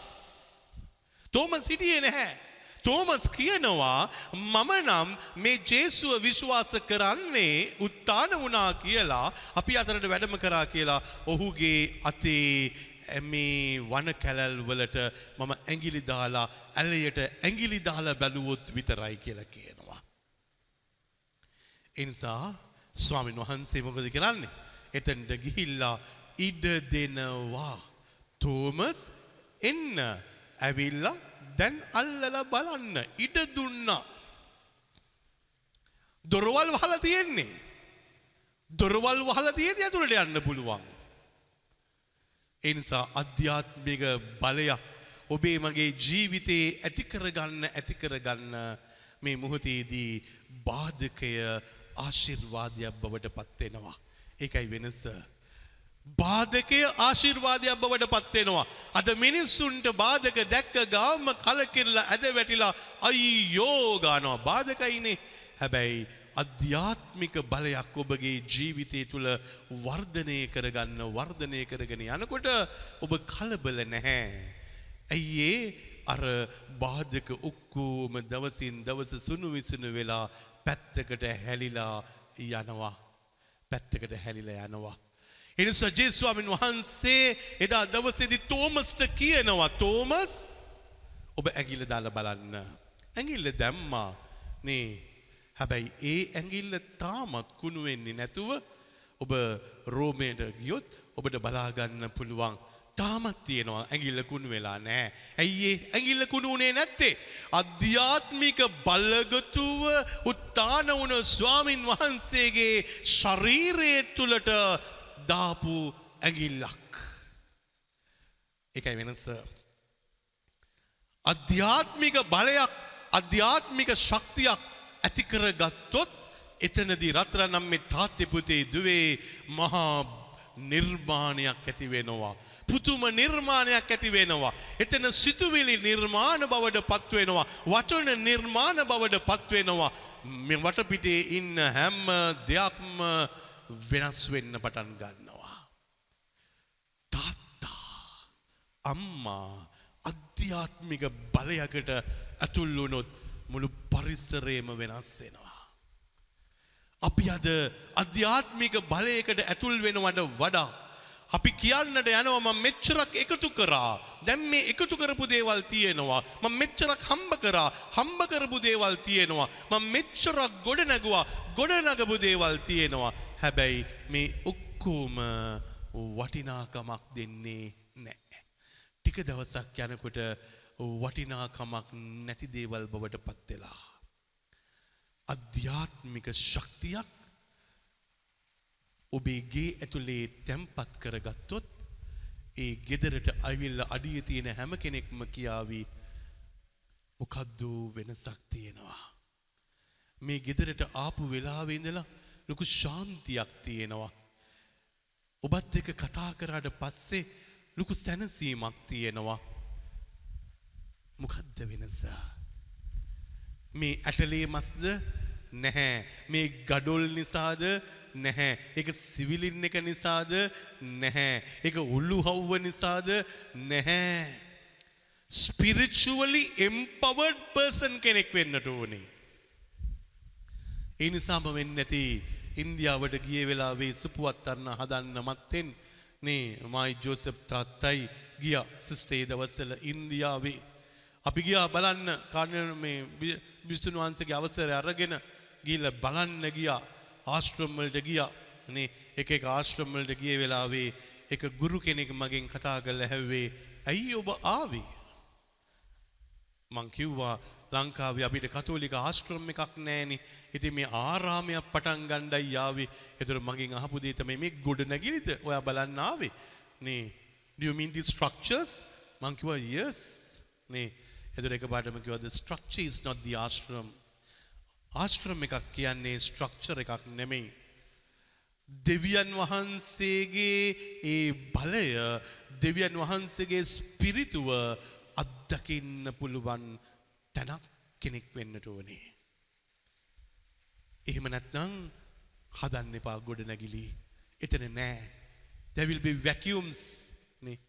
තෝමස් හිටියේ නැහැ. තෝමස් කියනවා මම නම් මේ ජේසුව විශ්වාස කරන්නේ උත්තාන වුණා කියලා අපි අතරට වැඩම කරා කියලා ඔහුගේ අතේ මේ වන කැලල් වලට මම ඇඟිලි දාලා ඇලයට ඇඟිලි දාලා බැලුවොත් විතරයි කියලා කියනවා. එනිසා ස්වාමීන් වහන්සේ මොකද කරන්නේ? එතනට ගිහිල්ලා ඉඩ දෙනවා. තෝමස් එන්න ඇවිල්ලා දැන් අල්ලලා බලන්න ඉඩ දුන්නා. දොරවල් වහලා තියෙන්නේ. දොරවල් වහලා තියෙදි ඇතුළට යන්න පුළුවන්. ඒ නිසා අධ්‍යාත්මික බලයක් ඔබේ මගේ ජීවිතේ ඇති කරගන්න ඇති කරගන්න මේ මොහොතේදී බාධකය ආශිර්වාදයක් බවට පත්වෙනවා. ඒකයි වෙනස. බාධකය ආශිර්වාදයක් බවට පත්වෙනවා. අද මිනිස්සුන්ට බාධක දැක්ක ගාම කලකිරලා ඇද වැටිලා අයියෝ ගානවා බාධකයිනේ හැබැයි අධ්‍යාත්මික බලයක් ඔබගේ ජීවිතය තුළ වර්ධනය කරගන්න වර්ධනය කරගෙන යනකොට ඔබ කලබල නැහැ. ඇයි ඒ අර බාධක ඔක්කෝම දවසින් දවස සුණු විසුණු වෙලා පැත්තකට හැලිලා යනවා. පැත්තකට හැලිලා යනවා. එනිසා ජේස්වාමින් වහන්සේ එදා දවසේදි තෝමස්ට කියනවා තෝමස් ඔබ ඇගිල්ල දාල බලන්න. ඇගිල්ල දැම්මා නේ හැබැයි ඒ ඇගිල්ල තාමත් කුණු වෙන්නේ නැතුව ඔබ රෝමයට ගියොත් ඔබට බලාගන්න පුළුවන්. තාමත් තියෙනවා ඇගිල්ල කුණු වෙලා නෑ. ඇයිඒ ඇගිල්ල කුණු වනේ නැත්තේ. අධ්‍යාත්මික බල්ලගතුව උත්තාන වුණ ස්වාමින් වහන්සේගේ ශරීරය තුළට දාපු ඇගිල්ලක්. එකයි වෙනස. අධ්‍යාත්මික බලයක් අධ්‍යාත්මික ශක්තියක් ඇතිකර ගත්තොත් එතනදී රත්‍ර නම් මේ තාත්්‍යපුතේ දුවේ මහා නිර්මාණයක් ඇති වෙනවා. පුතුම නිර්මාණයක් ඇති වෙනවා. එතන සිතුවිලි නිර්මාණ බවට පත්වෙනවා. වචන නිර්මාණ බවට පත්වෙනවා. මෙ වටපිටේ ඉන්න හැම්ම දෙයක්ම වෙනස් වෙන්න පටන් ගන්නවා. තාත්තා අම්මා අධ්‍යාත්මික බලයකට ඇතුල් වුණොත් මුළු පරිස්සරේම වෙනස් වෙනවා. අපි අද අධ්‍යාත්මික බලයකට ඇතුල් වෙනවට වඩා. අපි කියන්නට යනවා මම මෙච්චරක් එකතු කරා. දැන් මේ එකතු කරපු දේවල් තියෙනවා. මම මෙච්චරක් හම්බ කරා. හම්බ කරපු දේවල් තියෙනවා. මම මෙච්චරක් ගොඩ නැගුවා. ගොඩ නගපු දේවල් තියෙනවා. හැබැයි මේ ඔක්කොම වටිනාකමක් දෙන්නේ නැහැ. ටික දවසක් යනකොට වටිනාකමක් නැති දේවල් බවට පත් වෙලා අධ්‍යාත්මික ශක්තියක් ඔබේ ගේ ඇතුලේ තැම්පත් කරගත්තොත් ඒ ගෙදරට අවිල්ල අඩිය තියෙන හැම කෙනෙක්ම කියාවී මොකද්දෝ වෙනසක් තියෙනවා. මේ ගෙදරට ආපු වෙලාවේ ඉඳලා ලොකු ශාන්තියක් තියෙනවා. ඔබත් එක කතා කරාට පස්සේ ලොකු සැනසීමක් තියෙනවා. මොකද්ද වෙනස? මේ ඇටලේ මස්ද නැහැ. මේ ගඩොල් නිසාද නැහැ. ඒක සිවිලින් එක නිසාද නැහැ. ඒක උල්ලු හව්ව නිසාද නැහැ. ස්පිරිචුවලි එම්පවර්ඩ් පර්සන් කෙනෙක් වෙන්නට ඕනේ. ඒ නිසාම වෙන්න ඇති ඉන්දියාවට ගිය වෙලාවේ සුපුවත් අන්න හදන්න මත්තෙන් නේ මයි ජෝසප් තාත්තයි ගිය සිස්ටේ දවස්සල ඉන්දියාවේ. අපි ගියා බලන්න කාරණ මේ බිස්සුන් වහන්සගේ අවසර අරගෙන ගිල්ල බලන්න ගියා ආශ්‍රම්වලට ගියා නේ එක එක ආශ්‍රම්වලට ගිය වෙලාවේ එක ගුරු කෙනෙක් මගෙන් කතා කරලා හැව්වේ ඇයි ඔබ ආවේ මං කිව්වා ලංකාවේ අපිට කතෝලික ආශ්‍රම් එකක් නෑනේ. ඉතින් මේ ආරාමයක් පටන් ගණ්ඩයි යාවේ. ඒතර මගෙන් අහපු දේ තමයි මේ ගොඩ නැගිලිද ඔයා බලන්න ආවේ. නේ do you mean the structures? මං කිව්වා yes. නේ ඒතර එකපාරටම කිව්වා the structure is not the ashram. ආශ්‍රම එකක් කියන්නේ ස්ට්‍රක්චර් එකක් නෙමෙයි. දෙවියන් වහන්සේගේ ඒ බලය දෙවියන් වහන්සේගේ ස්පිරිතුව අත්දකින්න පුළුවන් තැනක් කෙනෙක් වෙන්නට ඕනේ. එහෙම නැත්නම් හදන්න එපා ගොඩ නැගිලි. එතන නෑ. There will be vacuums නේ.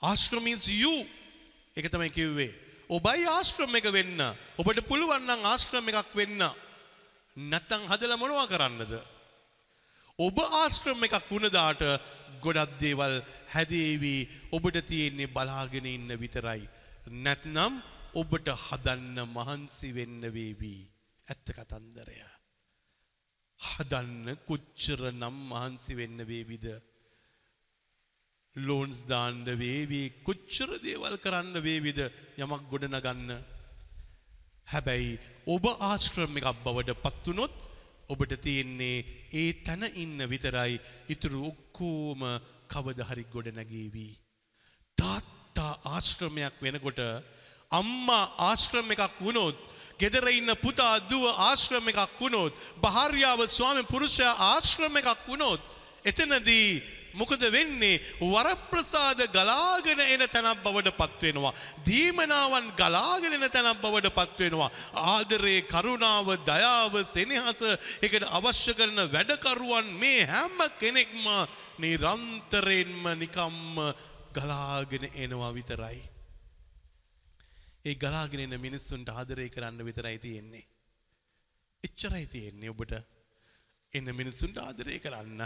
Ashram is you. ඒක තමයි කිව්වේ. ඔබයි ආශ්‍රම එක වෙන්න. ඔබට පුළුවන් නම් ආශ්‍රම එකක් වෙන්න. නැත්තම් හදලා මොනවා කරන්නද? ඔබ ආශ්‍රම එකක් වුණදාට ගොඩක් දේවල් හැදේවි ඔබට තියෙන්නේ බලාගෙන ඉන්න විතරයි. නැත්නම් ඔබට හදන්න මහන්සි වෙන්න වේවි. ඇත්ත කතන්දරය. හදන්න කොච්චර නම් මහන්සි වෙන්න වේවිද. ලෝන්ස් දාන්න වේවී කොච්චර දේවල් කරන්න වේවිද යමක් ගොඩනගන්න. හැබැයි ඔබ ආශ්‍රම එකක් බවට පත්වනොත් ඔබට තියෙන්නේ ඒ තැන ඉන්න විතරයි ඉතුරු ඔක්කෝම කවදහරි ගොඩ නැගේවී. තාත්තා ආශ්‍රමයක් වෙනකොට අම්මා ආශ්‍රම එකක් වුණොත් ගෙදර ඉන්න පුතා දුව ආශ්‍රම එකක් වුණොත් භාර්යාව ස්වාමි පුරුෂයා ආශ්‍රම එකක් වුණොත් එතනදී මොකද වෙන්නේ වරප්‍රසාද ගලාගෙන එන තැනක් බවට පත්වෙනවා. දීමනාවන් ගලාගෙන එන තැනක් බවට පත්වෙනවා. ආදරේ කරුණාව දයාව සෙනෙහස එකට අවශ්‍ය කරන වැඩකරුවන් මේ හැම්ම කෙනෙක්ම නිරන්තරයෙන්ම නිකම්ම ගලාගෙන එනවා විතරයි. ඒ ගලාගෙන එන මිනිස්සුන්ට ආදරය කරන්න විතරයි තියෙන්නේ. එච්චරයි තියෙන්නේ ඔබට එන්න මිනිස්සුන්ට ආදරය කරන්න.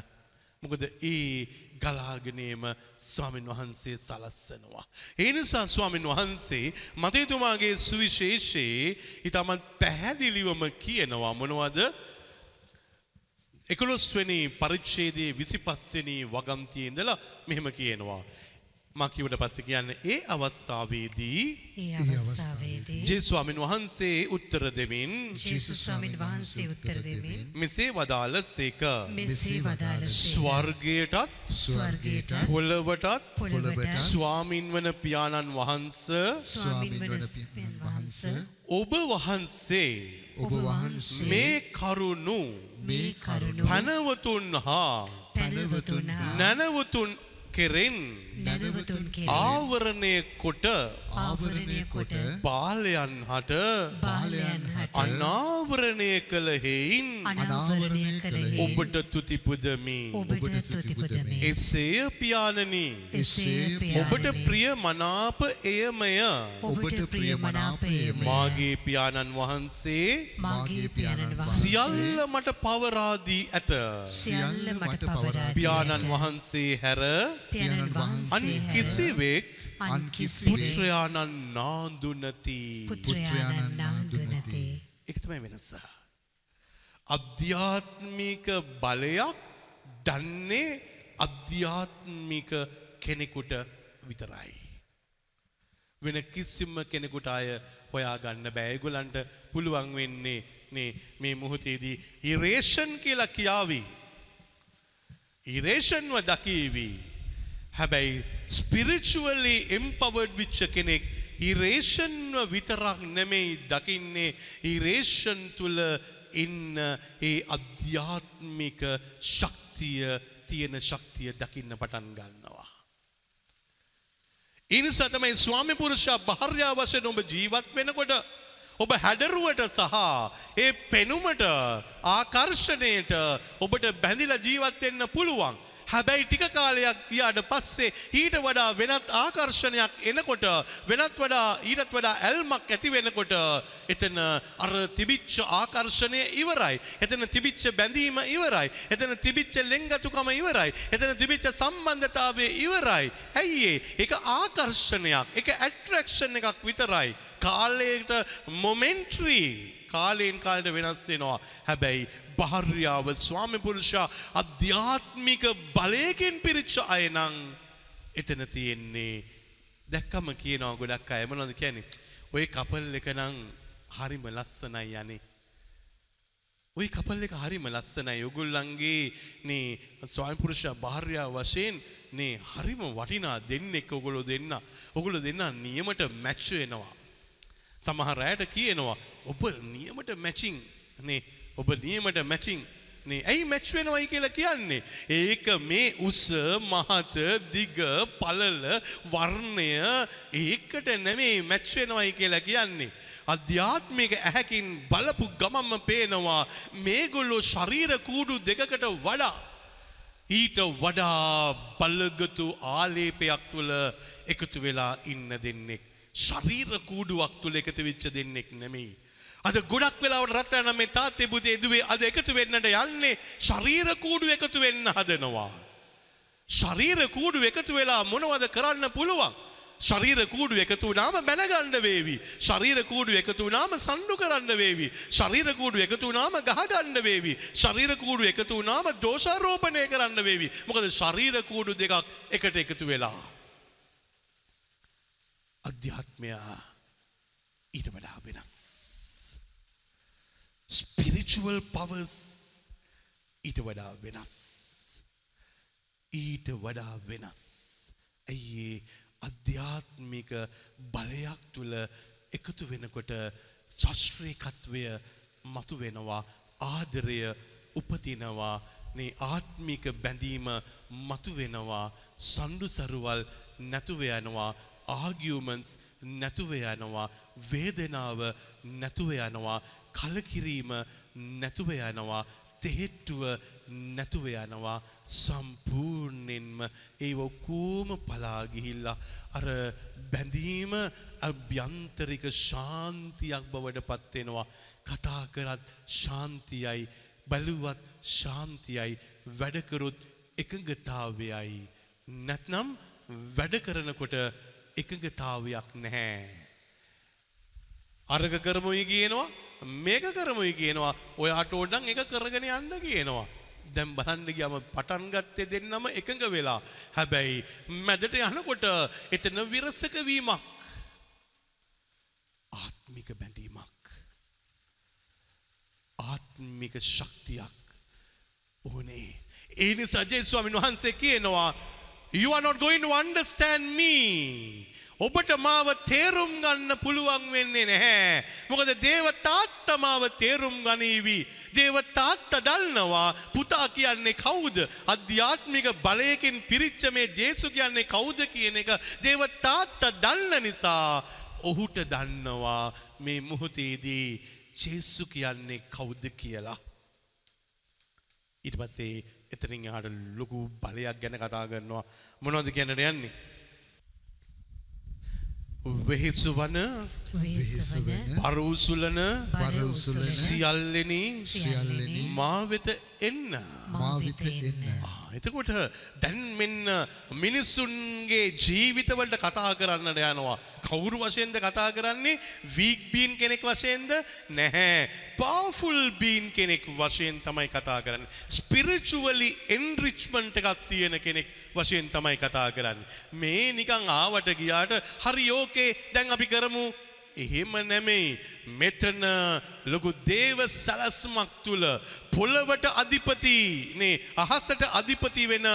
මොකද ඒ ගලාගෙනේම ස්වාමින් වහන්සේ සලස්සනවා. ඒ නිසා ස්වාමින් වහන්සේ මතේතුමාගේ සුවිශේෂයේ ඉතාමත් පැහැදිලිවම කියනවා මොනවද එකොළොස්වනි පරිච්ඡේදයේ විසි පස්වනි වගන්තිය ඉඳලා මෙහෙම කියනවා. මකිවට පස්ස කියන්න ඒ අවස්ථාවේදී ඒ අවස්ථාවේදී ජේ ස්වාමින් වහන්සේ උත්තර දෙමින් ජේසුස් ස්වාමීන් වහන්සේ උත්තර දෙමින් මෙසේ වදාළ සේක. ස්වර්ගයටත් ස්වර්ගයට පොළවටත් පොළවට ස්වාමින් වන පියාණන් වහන්ස ඔබ වහන්සේ ඔබ වහන්සේ මේ කරුණු මේ කරුණු පැනවතුන් හා පැනවතුන් හා නැනවතුන් කෙරෙන් නැනවතුන් කෙරෙහි ආවරණය කොට ආවරණය කොට බාලයන් හට බාලයන් හට අනාවරණය කළ හෙයින් අනාවරණය කළෙහි ඔබට තුතිපුදමි ඔබට තුතිපුදමි එසේය පියාණනි. එසේ ඔබට ප්‍රිය මනාප එයමය. ඔබට ප්‍රියමනාපයම මාගේ පියාණන් වහන්සේ මාගේ පියාණන් වහන්සේ සියල්ල මට පවරාදී ඇත. සියල්ල මට පවරා දී පියාණන්. වහන්සේ හැර පියාණන් වහන්සේ හැර කිසිවෙක් අන් කිසිවෙක් පුත්‍රයාණන් නාඳු නැති පුත්‍රයාණන් නාන්දු නැති එක තමයි වෙනස. අධ්‍යාත්මික බලයක් දන්නේ අධ්‍යාත්මික කෙනෙකුට විතරයි. වෙන කිසිම කෙනෙකුට අය හොයාගන්න බෑගුලන්ට පුළුවන් වෙන්නේ නේ මේ මුහොතේදී ඉරේෂන් කියලා කියාවී. ඉරේෂන්ව දකීවී. හැබැයි ස්පිරිචුවලි එම්පවර්ඩ් විච්ච කෙනෙක් ඉරේෂන්ව විතරක් නෙමෙයි දකින්නේ ඉරේෂන් තුළ ඉන්න ඒ අධ්‍යාත්මික ශක්තිය තියෙන ශක්තිය දකින්න පටන් ගන්නවා. ඉනිසා තමයි ස්වාමි පුරුෂයා භාර්යා වශයෙන් ඔබ ජීවත් වෙනකොට ඔබ හැඩරුවට සහ ඒ පෙනුමට ආකර්ෂණයට ඔබට බැඳිලා ජීවත් වෙන්න පුළුවන්. හැබැයි ටික කාලයක් ගියාට පස්සේ ඊට වඩා වෙනත් ආකර්ෂණයක් එනකොට වෙනත් වඩා ඊටත් වඩා ඇල්මක් ඇති වෙනකොට එතන අර තිබිච්ච ආකර්ෂණය ඉවරයි. එතන තිබිච්ච බැඳීම ඉවරයි. එතන තිබිච්ච ලෙන්ගතුකම ඉවරයි. එතන තිබිච්ච සම්බන්ධතාවය ඉවරයි. ඇයි ඒ? ඒක ආකර්ෂණයක්. ඒක ඇට්‍රැක්ෂන් එකක් විතරයි. කාලයට මොමෙන්ට්‍රී කාලයෙන් කාලට වෙනස් වෙනවා. හැබැයි භාර්යාව ස්වාමි පුරුෂයා අධ්‍යාත්මික බලයකින් පිරිච්ච අය නම් එතන තියෙන්නේ දැක්කම කියනවා ගොඩක් අය මොනවද කියන්නේ? ඔය කපල් එක නම් හරිම ලස්සනයි යන්නේ. ඔය කපල් එක හරිම ලස්සනයි. ඔගොල්ලන්ගේ නේ ස්වාමි පුරුෂයා භාර්යාව වශයෙන් නේ හරිම වටිනා දෙන්නෙක් ඔගොල්ලෝ දෙන්න. ඔගොල්ලෝ දෙන්න නියමට මැච් වෙනවා. සමහර අයට කියනවා ඔබ නියමට මැචිං නේ ඔබ නියමට මැචිං නේ. ඇයි මැච් වෙනවයි කියලා කියන්නේ? ඒක මේ උස මහත දිග පළල වර්ණය ඒකට නෙමෙයි මැච් වෙනවයි කියලා කියන්නේ. අධ්‍යාත්මික ඇහැකින් බලපු ගමම්ම පේනවා මේගොල්ලෝ ශරීර කූඩු දෙකකට වඩා ඊට වඩා බලගතු ආලේපයක් තුළ එකතු වෙලා ඉන්න දෙන්නෙක්. ශරීර කූඩුවක් තුළ එකතු වෙච්ච දෙන්නෙක් නෙමෙයි. අද ගොඩක් වෙලාවට රටන මේ තාත්තේ පුතේ දුවේ අද එකතු වෙන්නට යන්නේ ශරීර කූඩු එකතු වෙන්න හදනවා. ශරීර කූඩු එකතු වෙලා මොනවද කරන්න පුළුවන්. ශරීර කූඩු එකතු වුණාම බැනගන්න වේවි. ශරීර කූඩු එකතු වුණාම සණ්ඩු කරන්න වේවි. ශරීර කූඩු එකතු වුණාම ගහගන්න වේවි. ශරීර කූඩු එකතු වුණාම දෝෂාරෝපණය කරන්න වේවි. මොකද ශරීර කූඩු දෙකක් එකට එකතු වෙලා. අධ්‍යාත්මයා ඊට වඩා වෙනස්. ස්පිරිචුවල් පවස් ඊට වඩා වෙනස්. ඊට වඩා වෙනස්. ඇයි ඒ අධ්‍යාත්මික බලයක් තුළ එකතු වෙනකොට ශස්ත්‍රීකත්වය මතු වෙනවා ආදරය උපතිනවා නේ ආත්මික බැඳීම මතු වෙනවා සණ්ඩු සරුවල් නැතුව යනවා ආගියුමන්ස් නැතුව යනවා වේදනාව නැතුව යනවා කලකිරීම නැතුව යනවා තෙහෙට්ටුව නැතුව යනවා සම්පූර්ණයෙන්ම ඒ ඔක්කෝම පලා ගිහිල්ලා අර බැඳීම අභ්‍යන්තරික ශාන්තියක් බවට පත් වෙනවා. කතා කරත් ශාන්තියයි බැලුවත් ශාන්තියයි වැඩ කරොත් එකඟතාවයයි. නැත්නම් වැඩ කරනකොට එකඟතාවයක් නැහැ අරග කරමුයි කියනවා මේක කරමුයි කියනවා ඔයාට ඕඩන් එක කරගෙන යන්න කියනවා. දැම් බලන්න ගියම පටන් ගත්තේ දෙන්නම එකඟ වෙලා. හැබැයි මැදට යනකොට එතන විරසක වීමක්. ආත්මික බැඳීමක්. ආත්මික ශක්තියක් ඕනේ. ඒ නිසා ජේසුස් ස්වාමීන් වහන්සේ කියනවා You are not going to understand me. ඔබට මාව තේරුම් ගන්න පුළුවන් වෙන්නේ නැහැ. මොකද දේව තාත්තා මාව තේරුම් ගනීවි. දේව තාත්තා දන්නවා පුතා කියන්නේ කවුද? අධ්‍යාත්මික බලයකින් පිරිච්ච මේ ජේසු කියන්නේ කවුද කියන එක දේව තාත්තා දන්න නිසා ඔහුට දන්නවා මේ මොහොතේදී ජේසු කියන්නේ කවුද කියලා. ඊට පස්සේ එතනින් එහාට ලොකු බලයක් ගැන කතා කරනවා මොනවද කියන්නට යන්නේ? වෙහෙසු වන වේසවන පරූසුලන පරඋසුලන සියල්ලෙනි සියල්ලෙනි මා වෙත එන්න. මා වෙත එන්න. එතකොට දැන් මෙන්න මිනිස්සුන්ගේ ජීවිතවලට කතා කරන්නට යනවා. කවුරු වශයෙන්ද කතා කරන්නේ වීක් බීන් කෙනෙක් වශයෙන්ද නැහැ. පවෆුල් බීන් කෙනෙක් වශයෙන් තමයි කතා කරන්නේ. ස්පිරිචුවලි එන්රිච්මන්ට් එකක් තියෙන කෙනෙක් වශයෙන් තමයි කතා කරන්නේ. මේ නිකන් ආවට ගියාට හරි ඕකේ දැන් අපි කරමු එහෙම නෙමෙයි මෙතන ලොකු දේව සැලස්මක් තුළ පොළවට අධිපති නේ අහසට අධිපති වෙන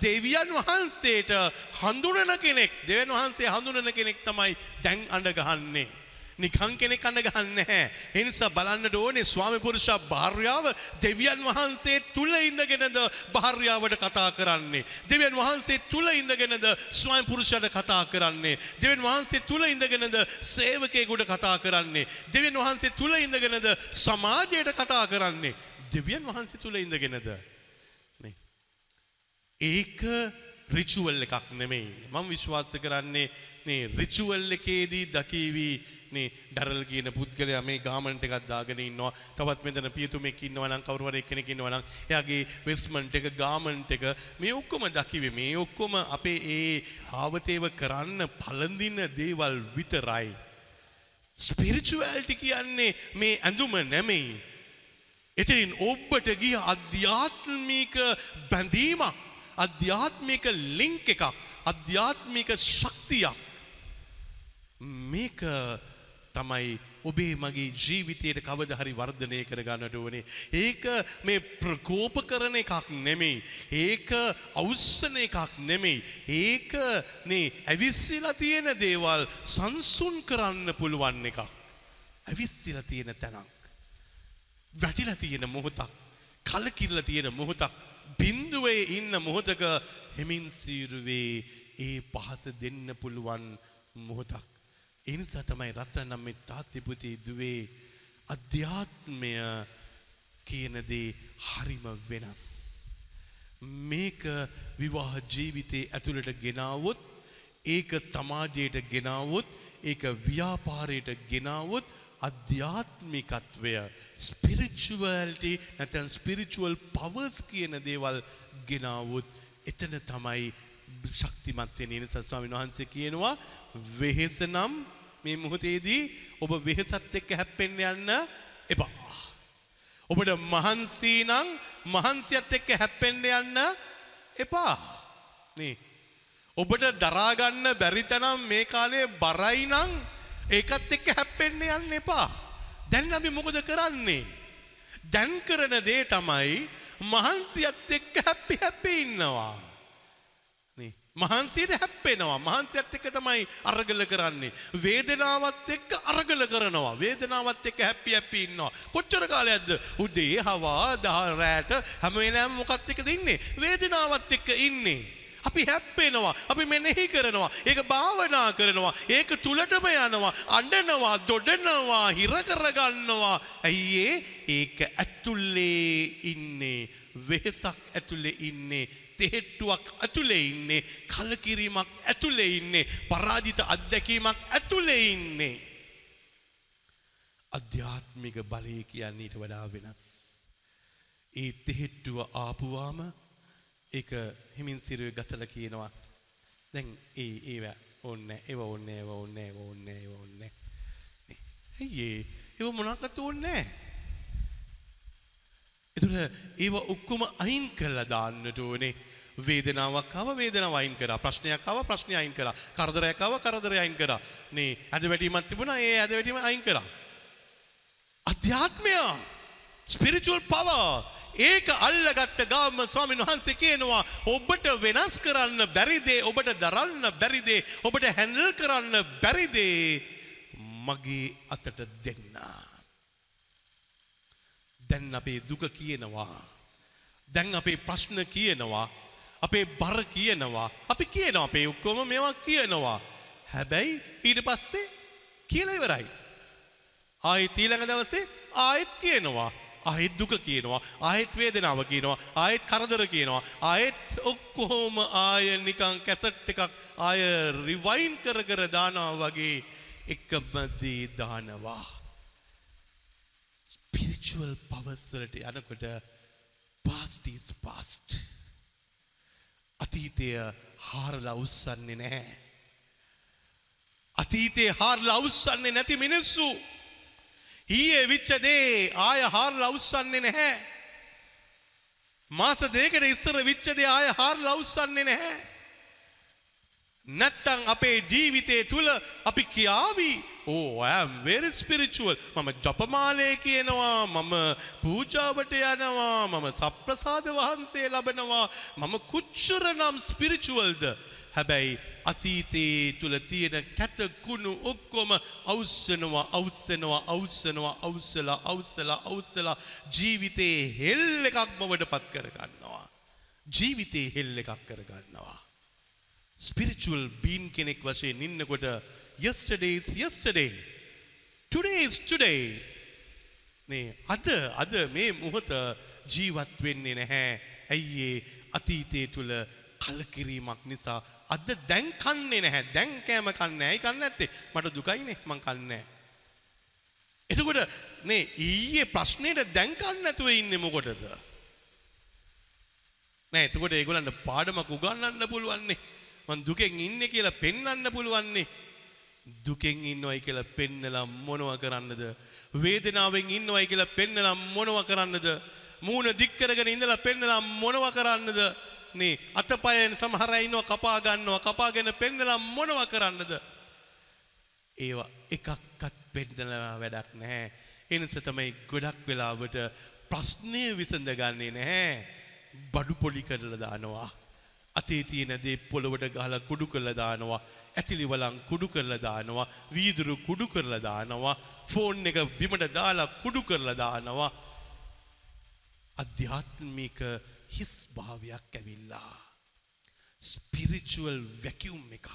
දෙවියන් වහන්සේට හඳුනන කෙනෙක් දෙවන් වහන්සේ හඳුනන කෙනෙක් තමයි දැන් අඬ ගහන්නේ. නිකං කෙනෙක් අඬ ගහන්නේ නැහැ. ඒ නිසා බලන්නට ඕනේ ස්වාමි පුරුෂා භාර්යාව දෙවියන් වහන්සේ තුල ඉඳගෙනද භාර්යාවට කතා කරන්නේ. දෙවියන් වහන්සේ තුල ඉඳගෙනද ස්වාමි පුරුෂයාට කතා කරන්නේ. දෙවියන් වහන්සේ තුල ඉඳගෙනද සේවකයෙකුට කතා කරන්නේ. දෙවියන් වහන්සේ තුල ඉඳගෙනද සමාජයට කතා කරන්නේ. දෙවියන් වහන්සේ තුල ඉඳගෙනද නේ. ඒක රිචුවල් එකක් නෙමෙයි. මම විශ්වාස කරන්නේ මේ රිචුවල් එකේදී දකීවි නේ ඩරල් කියන පුද්ගලයා මේ ගාමන්ට් එකක් දාගෙන ඉන්නවා. තවත් මෙතන පියතුමෙක් ඉන්නවා නම් කවුරු හරි එක්කෙනෙක් ඉන්නවා නම් එයාගේ වෙස්මන්ට් එක ගාමන්ට් එක මේ ඔක්කොම දකිවි. මේ ඔක්කොම අපේ ඒ ආවතේව කරන්න පළඳින දේවල් විතරයි. ස්පිරිචුවල්ටි කියන්නේ මේ ඇඳුම නෙමෙයි. එතරින් ඔබට ගිය අධ්‍යාත්මික බැඳීමක් අධ්‍යාත්මික ලිංක් එකක් අධ්‍යාත්මික ශක්තියක් මේක තමයි ඔබේ මගේ ජීවිතයට කවද හරි වර්ධනය කරගන්නට ඕනේ. ඒක මේ ප්‍රකෝප කරන එකක් නෙමෙයි. ඒක අවස්සන එකක් නෙමෙයි. ඒක නේ ඇවිස්සිලා තියෙන දේවල් සංසුන් කරන්න පුළුවන් එකක්. ඇවිස්සිලා තියෙන තැනක්. වැටිලා තියෙන මොහොතක් කලකිරලා තියෙන මොහොතක් බින්දුවේ ඉන්න මොහොතක හෙමින් සීරුවේ ඒ පහස දෙන්න පුළුවන් මොහොතක්. ඒ නිසා තමයි රත්න නම් මේ තාත්තිපුති දුවේ අධ්‍යාත්මය කියන දේ හරිම වෙනස්. මේක විවාහ ජීවිතේ ඇතුළට ගෙනාවොත් ඒක සමාජයට ගෙනාවොත් ඒක ව්‍යාපාරයට ගෙනාවොත් අධ්‍යාත්මිකත්වය ස්පිරිචුවල්ටි නැතැන් ස්පිරිචුවල් පවර්ස් කියන දේවල් ගෙනාවොත් එතන තමයි ශක්තිමත්වය නින සස්වාමින් වහන්සේ කියනවා වෙහෙස නම් මේ මුහොතේදී ඔබ වෙහෙසත් එක්ක හැප්පෙන්න යන්න එපා. ඔබට මහන්සී නම් මහන්සියත් එක්ක හැප්පෙන්න යන්න එපා. නේ. ඔබට දරාගන්න බැරි තනම් මේ කාලේ බරයි නම් ඒකත් එක්ක හැප්පෙන්න යන්න එපා. දැන් අපි මොකද කරන්නේ? දැන් කරන දේ තමයි මහන්සියත් එක්ක හැප්පි හැප්පි ඉන්නවා. නේ? මහන්සියට හැප්පෙනවා. මහන්සියත් එක්ක තමයි අරගල කරන්නේ. වේදනාවත් එක්ක අරගල කරනවා. වේදනාවත් එක්ක හැපි හැපි ඉන්නවා. කොච්චර කාලයක්ද? උදේ හවා දහ රැට හැම වෙලාවෙම මොකක්ද එක්කද ඉන්නේ? වේදනාවත් එක්ක ඉන්නේ. අපි හැප්පෙනවා අපි මෙනෙහි කරනවා ඒක භාවනා කරනවා ඒක තුලටම යනවා අඬනවා දොඩනවා හිර කරගන්නවා ඇයි ඒ? ඒක ඇතුලේ ඉන්නේ වෙහසක් ඇතුලේ ඉන්නේ තෙහෙට්ටුවක් ඇතුලේ ඉන්නේ කලකිරීමක් ඇතුලේ ඉන්නේ පරාජිත අත්දැකීමක් ඇතුලේ ඉන්නේ. අධ්‍යාත්මික බලය කියන්නේ ඊට වඩා වෙනස්. ඒ තෙහෙට්ටුව ආපුවාම ඒක හිමින් සිරුවේ ගසලා කියනවා. දැන් ඒ ඒව ඕන්නේ ඒව ඕන්නේ ඒව ඕන්නේ ඒව ඕන්නේ ඒව ඕන්නේ නේ. ඇයි ඒ? ඒව මොනක්වත් ඕන්නේ නැහැ. එතකොට ඒව ඔක්කොම අයින් කරලා දාන්නට ඕනේ. වේදනාවක් ආව වේදනාව අයින් කරා. ප්‍රශ්නයක් ආව ප්‍රශ්නය අයින් කරා. කරදරයක් ආව කරදරය අයින් කරා. නේ ඇද වැටීමක් තිබුණා ඒ ඇද වැටීම අයින් කරා. අධ්‍යාත්මය. ස්පිරිචුවල් පවර් ඒක අල්ලගත්ත ගාම ස්වාමීන් වහන්සේ කියනවා ඔබට වෙනස් කරන්න බැරි දේ ඔබට දරන්න බැරි දේ ඔබට හැන්ඩල් කරන්න බැරි දේ මගේ අතට දෙන්න. දැන් අපේ දුක කියනවා. දැන් අපේ ප්‍රශ්න කියනවා. අපේ බර කියනවා. අපි කියනවා අපේ ඔක්කොම මේවා කියනවා. හැබැයි ඊට පස්සේ කියලා ඉවරයි. ආයෙත් ඊළඟ දවසේ ආයෙත් කියනවා. ආයෙත් දුක කියනවා. ආයෙත් වේදනාව කියනවා. ආයෙත් කරදර කියනවා. ආයෙත් ඔක්කොම ආය නිකන් කැසට් එකක් ආය රිවයින් කර කර දානවා වගේ එකම දේ දානවා. ස්පිරිචුවල් පවර්ස් වලට යනකොට past is past. අතීතය හාරලා උස්සන්නේ නැහැ. අතීතේ හාරලා උස්සන්නේ නැති මිනිස්සු ඊයේ විච්ච දේ ආය හාරලා උස්සන්නේ නැහැ. මාස දෙකකට ඉස්සර විච්ච දේ ආය හාරලා උස්සන්නේ නැහැ. නැත්තම් අපේ ජීවිතය තුළ අපි කියාවි oh, ඕ ඇම් very spiritual මම ජපමාලය කියනවා මම පූජාවට යනවා මම සප්‍රසාද වහන්සේ ලබනවා මම කුච්චර නම් ස්පිරිචුවල්ද හැබැයි අතීතයේ තුළ තියෙන කැතකුණු ඔක්කොම අවස්සනවා අවස්සනවා අවස්සනවා අවස්සලා අවස්සලා අවස්සලා ජීවිතයේ හෙල් එකක් බවට පත් කරගන්නවා. ජීවිතයේ හෙල් එකක් කරගන්නවා. ස්පිරිචුවල් බීන් කෙනෙක් වශයෙන් ඉන්නකොට yesterday is yesterday. Today is today. නේ අද අද මේ මොහොත ජීවත් වෙන්නේ නැහැ. ඇයි ඒ අතීතයේ තුල කලකිරීමක් නිසා අද දැන් කන්නේ නැහැ. දැන් කෑම කන්නේ නැහැ. ඇයි කන්නේ නැත්තේ? මට දුකයිනේ මං කන්නේ නැහැ. එතකොට නේ ඊයේ ප්‍රශ්නෙට දැන් කන්නේ නැතුව ඉන්නේ මොකටද? නෑ එතකොට ඒගොල්ලන්ට පාඩමක් උගන්වන්න පුළුවන්නේ. මං දුකෙන් ඉන්නේ කියලා පෙන්වන්න පුළුවන්නේ. දුකෙන් ඉන්නවයි කියලා පෙන්නලා මොනව කරන්නද? වේදනාවෙන් ඉන්නවයි කියලා පෙන්නලා මොනව කරන්නද? මූණ දික් කරගෙන ඉඳලා පෙන්නලා මොනව කරන්නද? නේ අතපයෙන් සමහර අය ඉන්නවා කපා ගන්නවා කපාගෙන පෙන්නලා මොනව කරන්නද? ඒවා එකක්වත් පෙන්නලා වැඩක් නැහැ. ඒ නිසා තමයි ගොඩක් වෙලාවට ප්‍රශ්නය විසඳගන්නේ නැහැ. බඩු පොලි කරලා දානවා. අතේ තියෙන දේ පොළවට ගහලා කුඩු කරලා දානවා. ඇතිලි වලං කුඩු කරලා දානවා. වීදුරු කුඩු කරලා දානවා. ෆෝන් එක බිමට දාලා කුඩු කරලා දානවා. අධ්‍යාත්මික හිස් භාවයක් ඇවිල්ලා. ස්පිරිචුවල් වැැකියුම් එකක්.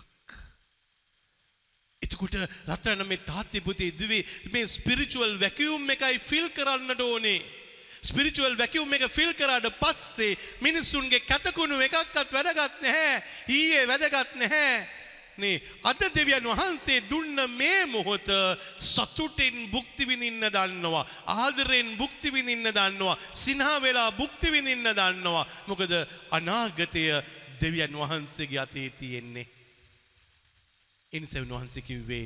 එතකොට රත්‍රන මේ තාත්තේ පුතේ දුවේ මේ ස්පිරිචුවල් වැැකියුම් එකයි ෆිල් කරන්නට ඕනේ. ස්පිරිචුවල් වැැකියුම් එක ෆිල් කරාට පස්සේ මිනිස්සුන්ගේ කැතකුණු එකක්වත් වැදගත් නැහැ. ඊයේ වැදගත් නැහැ. නේ අද දෙවියන් වහන්සේ දුන්න මේ මොහොත සතුටින් භුක්ති විඳින්න දන්නවා ආදරෙන් භුක්ති විඳින්න දන්නවා සිනහ වෙලා භුක්ති විඳින්න දන්නවා. මොකද අනාගතය දෙවියන් වහන්සේගේ අතේ තියෙන්නේ. එනිසවන් වහන්සේ කිව්වේ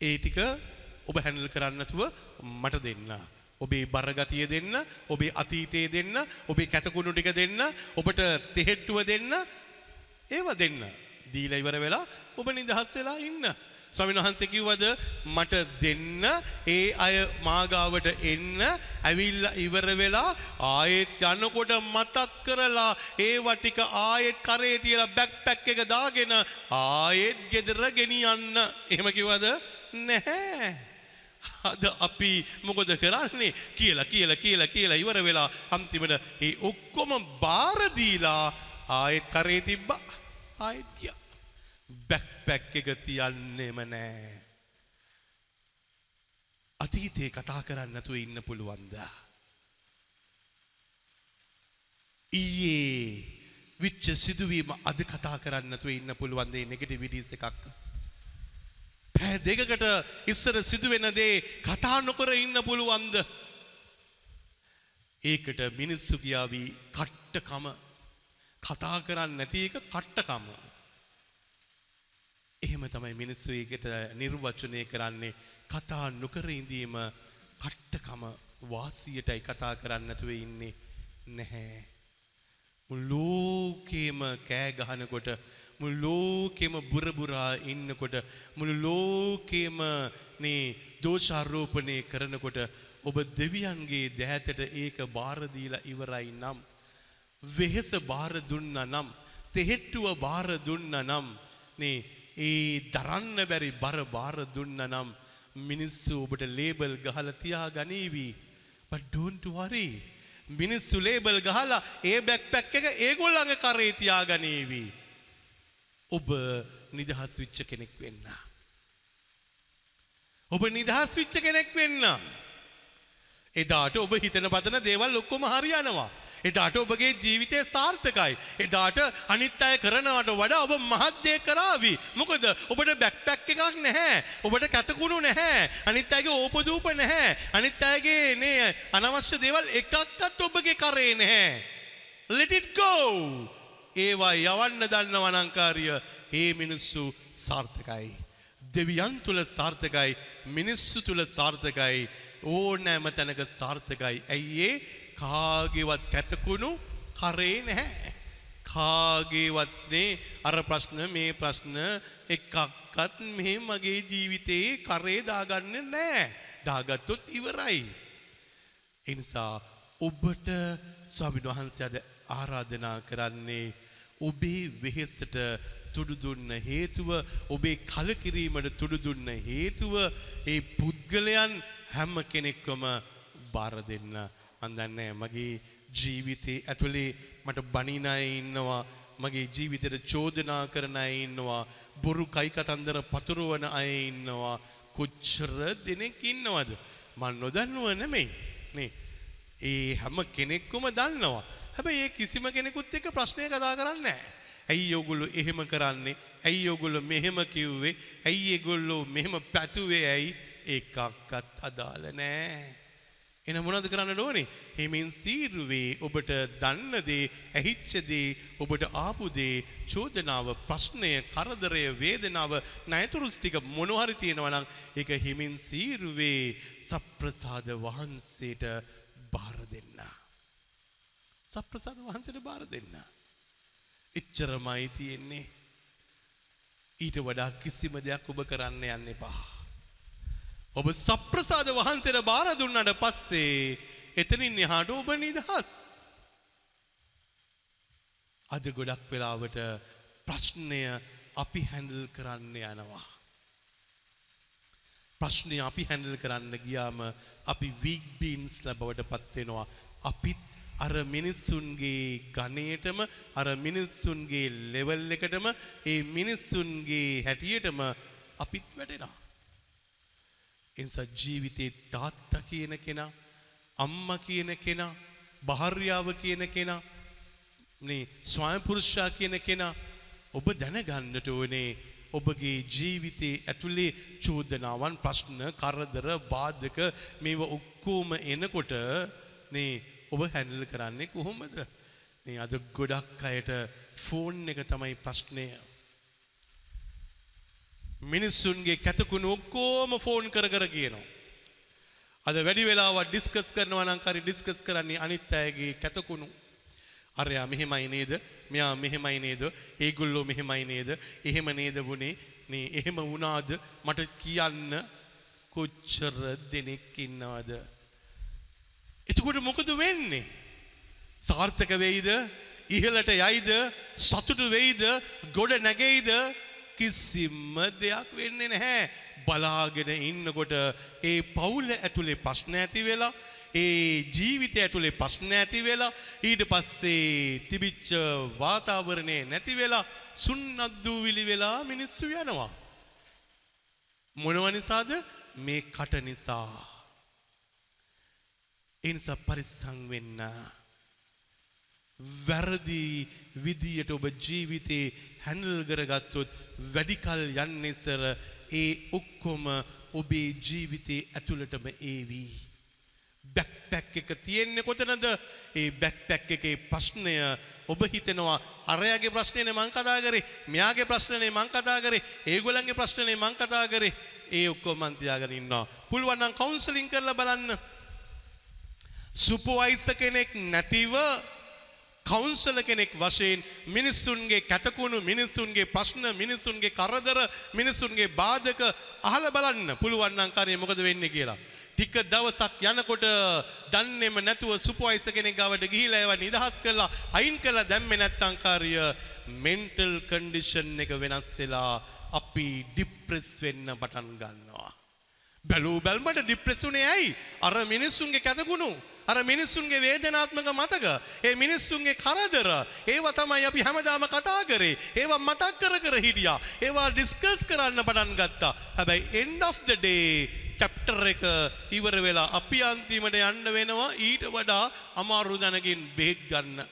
ඒ ටික ඔබ හැන්ඩල් කරන්නතුව මට දෙන්න. ඔබේ බරගතිය දෙන්න ඔබේ අතීතයේ දෙන්න ඔබේ කැතකුණු ටික දෙන්න ඔබට තෙහෙට්ටුව දෙන්න ඒව දෙන්න. දීලා ඉවර වෙලා ඔබ නිදහස් වෙලා ඉන්න ස්වාමීන් වහන්සේ කිව්වද මට දෙන්න ඒ අය මාගාවට එන්න ඇවිල්ලා ඉවර වෙලා ආයෙත් යනකොට මතක් කරලා ඒවා ටික ආයෙත් කරේ තියලා බෑක්පැක් එක දාගෙන ආයෙත් ගෙදර ගෙනියන්න. එහෙම කිව්වද? නැහැ. අද අපි මොකද කරන්නේ කියලා කියලා කියලා කියලා ඉවර වෙලා අන්තිමට ඒ ඔක්කොම බාර දීලා ආයෙත් කරේ තිබ්බා ආයෙත් ගියා බැක්පැක් එක තියන්නෙම නෑ. අතීතේ කතා කරන්න නැතුව ඉන්න පුළුවන්ද? ඊයේ විච්ච සිදුවීම අද කතා කරන්න නැතුව ඉන්න පුළුවන් දේ නෙගටිව් විඩියෝස් එකක්. පෑ දෙකකට ඉස්සර සිදුවෙන දේ කතා නොකර ඉන්න පුළුවන්ද? ඒකට මිනිස්සු කියාවී කට්ටකම. කතා කරන්න නැති එක කට්ටකම. එහෙම තමයි මිනිස්සු ඒකට නිර්වචනය කරන්නේ කතා නොකර ඉඳීම කට්ටකම. වාසියටයි කතා කරන්න නැතුව ඉන්නේ නැහැ. මුළු ලෝකේම කෑ ගහනකොට මුළු ලෝකෙම බුරබුරා ඉන්නකොට මුළු ලෝකෙම මේ දෝෂාරෝපණය කරනකොට ඔබ දෙවියන්ගේ දැහැතට ඒක බාර දීලා ඉවරයි නම් වෙහෙස බාර දුන්නා නම් තෙහෙට්ටුව බාර දුන්නා නම් නේ ඒ දරන්න බැරි බර බාර දුන්නා නම් මිනිස්සු ඔබට ලේබල් ගහලා තියා ගනීවි but don't worry මිනිස්සු ලේබල් ගහලා ඒ බැක්පැක් එක ඒගොල්ලන්ගේ කරේ තියා ගනීවි ඔබ නිදහස් විච්ච කෙනෙක් වෙන්න. ඔබ නිදහස් විච්ච කෙනෙක් වෙන්න. එදාට ඔබ හිතන පතන දේවල් ඔක්කොම හරියනවා. එදාට ඔබගේ ජීවිතය සාර්ථකයි. එදාට අනිත් අය කරනවට වඩා ඔබ මහත්දය කරාවි. මොකද ඔබට බැක්පැක් එකක් නැහැ. ඔබට කැතකුණු නැහැ. අනිත් අයගේ ඕපදූප නැහැ. අනිත් අයගේ නේ අනවශ්‍ය දේවල් එකක්වත් ඔබගේ කරේ නැහැ. Let it go. ඒවා යවන්න දන්න වනංකාරිය ඒ මිනිස්සු සාර්ථකයි. දෙවියන් තුළ සාර්ථකයි මිනිස්සු තුළ සාර්ථකයි ඕනෑම තැනක සාර්ථකයි. ඇයිඒ කාගේවත් කැතකුණු කරේ නැහැ. කාගේවත්නේ අර ප්‍රශ්න මේ ප්‍රශ්න එකක්කත් මෙහෙ මගේ ජීවිතයේ කරේ දාගන්න නෑ. දාගත්තොත් ඉවරයි. එනිසා ඔබට ස්වාමින් වහන්සේ අද ආරාධනා කරන්නේ ඔබේ වෙහෙසට තුඩුදුන්න හේතුව ඔබේ කලකිරීමට තුඩුදුන්න හේතුව ඒ පුද්ගලයන් හැම කෙනෙක්වම බාර දෙන්න. අන්දන්නේ මගේ ජීවිතේ ඇතුළේ මට බනින අය ඉන්නවා මගේ ජීවිතයට චෝදනා කරන අය ඉන්නවා බොරු කයිකතන්දර පතුරවන අය ඉන්නවා. කොච්චර දෙනෙක් ඉන්නවද? මන් නොදන්නුව නෙමෙයි. නේ. ඒ හැම කෙනෙක්කුම දන්නවා. හැබැයි ඒ කිසිම කෙනෙකුත් එක්ක ප්‍රශ්නය කතා කරන්නේ නැහැ. ඇයි ඔයගොල්ලෝ එහෙම කරන්නේ? ඇයි ඔයගොල්ලෝ මෙහෙම කිව්වේ? ඇයි ඒගොල්ලෝ මෙහෙම පැතුවේ ඇයි? ඒකක්වත් අදාළ නැහැ. එන මොනවද කරන්න ඕනේ? හිමින් සීරුවේ ඔබට දන්න දේ, ඇහිච්ච දේ, ඔබට ආපු දේ, චෝදනාව, ප්‍රශ්නය, කරදරය, වේදනාව, ණයතුරුස් ටික මොනවා හරි තියෙනවා නම් ඒක හිමින් සීරුවේ සප්‍රසාද වහන්සේට බාර දෙන්න. සප්‍රසාද වහන්සේට බාර දෙන්න. එච්චරමයි තියෙන්නේ. ඊට වඩා කිසිම දෙයක් ඔබ කරන්න යන්න එපා. ඔබ සප්‍රසාද වහන්සේට බාර දුන්නට පස්සේ එතනින් එහාට ඔබ නිදහස්. අද ගොඩක් වෙලාවට ප්‍රශ්නය අපි හැන්ඩල් කරන්න යනවා. ප්‍රශ්නය අපි හැන්ඩල් කරන්න ගියාම අපි වීක් බීන්ස් ලබවට පත්වෙනවා. අපිත් අර මිනිස්සුන්ගේ ගණයටම අර මිනිස්සුන්ගේ ලෙවල් එකටම ඒ මිනිස්සුන්ගේ හැටියටම අපිත් වැටෙනවා. එනිසා ජීවිතේ තාත්තා කියන කෙනා අම්මා කියන කෙනා භාර්යාව කියන කෙනා මේ ස්වයං පුරුෂයා කියන කෙනා ඔබ දැනගන්නට ඕනේ ඔබගේ ජීවිතයේ ඇතුලේ චෝදනාවන් ප්‍රශ්න කරදර බාධක මේව ඔක්කොම එනකොට නේ ඔබ හැන්ඩල් කරන්නේ කොහොමද? මේ අද ගොඩක් අයට ෆෝන් එක තමයි ප්‍රශ්නය. මිනිස්සුන්ගේ කැතකුණු ඔක්කොම ෆෝන් කර කර කියනවා. අද වැඩි වෙලාවක් ඩිස්කස් කරනවා නම් කරි ඩිස්කස් කරන්නේ අනිත් අයගේ කැතකුණු. අරයා මෙහෙමයි නේද? මෙයා මෙහෙමයි නේද? ඒගොල්ලෝ මෙහෙමයි නේද? එහෙම නේද වුනේ? නේ එහෙම වුණාද? මට කියන්න කොච්චර දෙනෙක් ඉන්නවද? එතකොට මොකද වෙන්නේ? සාර්ථක වෙයිද? ඉහළට යයිද? සතුටු වෙයිද? ගොඩ නැගෙයිද? කිසිම දෙයක් වෙන්නේ නැහැ. බලාගෙන ඉන්නකොට ඒ පවුල ඇතුලේ ප්‍රශ්න ඇති වෙලා ඒ ජීවිතය ඇතුලේ ප්‍රශ්න ඇති වෙලා ඊට පස්සේ තිබිච්ච වාතාවරණය නැති වෙලා සුන්නද්දූවිලි වෙලා මිනිස්සු යනවා. මොනව නිසාද? මේ කට නිසා. ඒ නිසා පරිස්සම් වෙන්න. වැරදි විදියට ඔබ ජීවිතේ හැන්ඩල් කරගත්තොත් වැඩිකල් යන්න ඉස්සර ඒ ඔක්කොම ඔබේ ජීවිතේ ඇතුළටම ඒවී. බැක්පැක් එක තියෙන්නේ කොතනද? ඒ බැක්පැක් එකේ ප්‍රශ්නය ඔබ හිතනවා අරයාගේ ප්‍රශ්නේ මං කතා කරේ, මෙයාගේ ප්‍රශ්නේ මං කතා කරේ, ඒගොල්ලන්ගේ ප්‍රශ්නේ මං කතා කරේ. ඒ ඔක්කොම මං තියාගෙන ඉන්නවා. පුළුවන් නම් කවුන්සලින් කරලා බලන්න. සුපර්වයිසර් කෙනෙක් නැතිව කවුන්සල කෙනෙක් වශයෙන් මිනිස්සුන්ගේ කැතකුණු මිනිස්සුන්ගේ ප්‍රශ්න මිනිස්සුන්ගේ කරදර මිනිස්සුන්ගේ බාධක අහල බලන්න පුළුවන් නම් කාර්යය මොකද වෙන්නේ කියලා. ටික දවසක් යනකොට දන්නේම නැතුව සුපර්වයිසර් කෙනෙක් ගාවට ගිහිලා ඒවා නිදහස් කරලා අයින් කරලා දැම්මේ නැත්නම් කාර්ය මෙන්ටල් කන්ඩිෂන් එක වෙනස් වෙලා අපි ડિප්‍රෙස් වෙන්න පටන් ගන්නවා. බැලූ බැල්මට ඩිප්‍රෙසුනේ ඇයි අර මිනිස්සුන්ගේ කැතකුණු අර මිනිස්සුන්ගේ වේදනාත්මක මතක ඒ මිනිස්සුන්ගේ කරදර ඒව තමයි අපි හැමදාම කතා කරේ. ඒවා මතක් කර කර හිටියා. ඒවා ඩිස්කස් කරන්න පටන් ගත්තා. හැබැයි end of the day chapter එක ඉවර වෙලා අපි අන්තිමට යන්න වෙනවා. ඊට වඩා අමාරු දැනකින් බෙහෙත් ගන්න.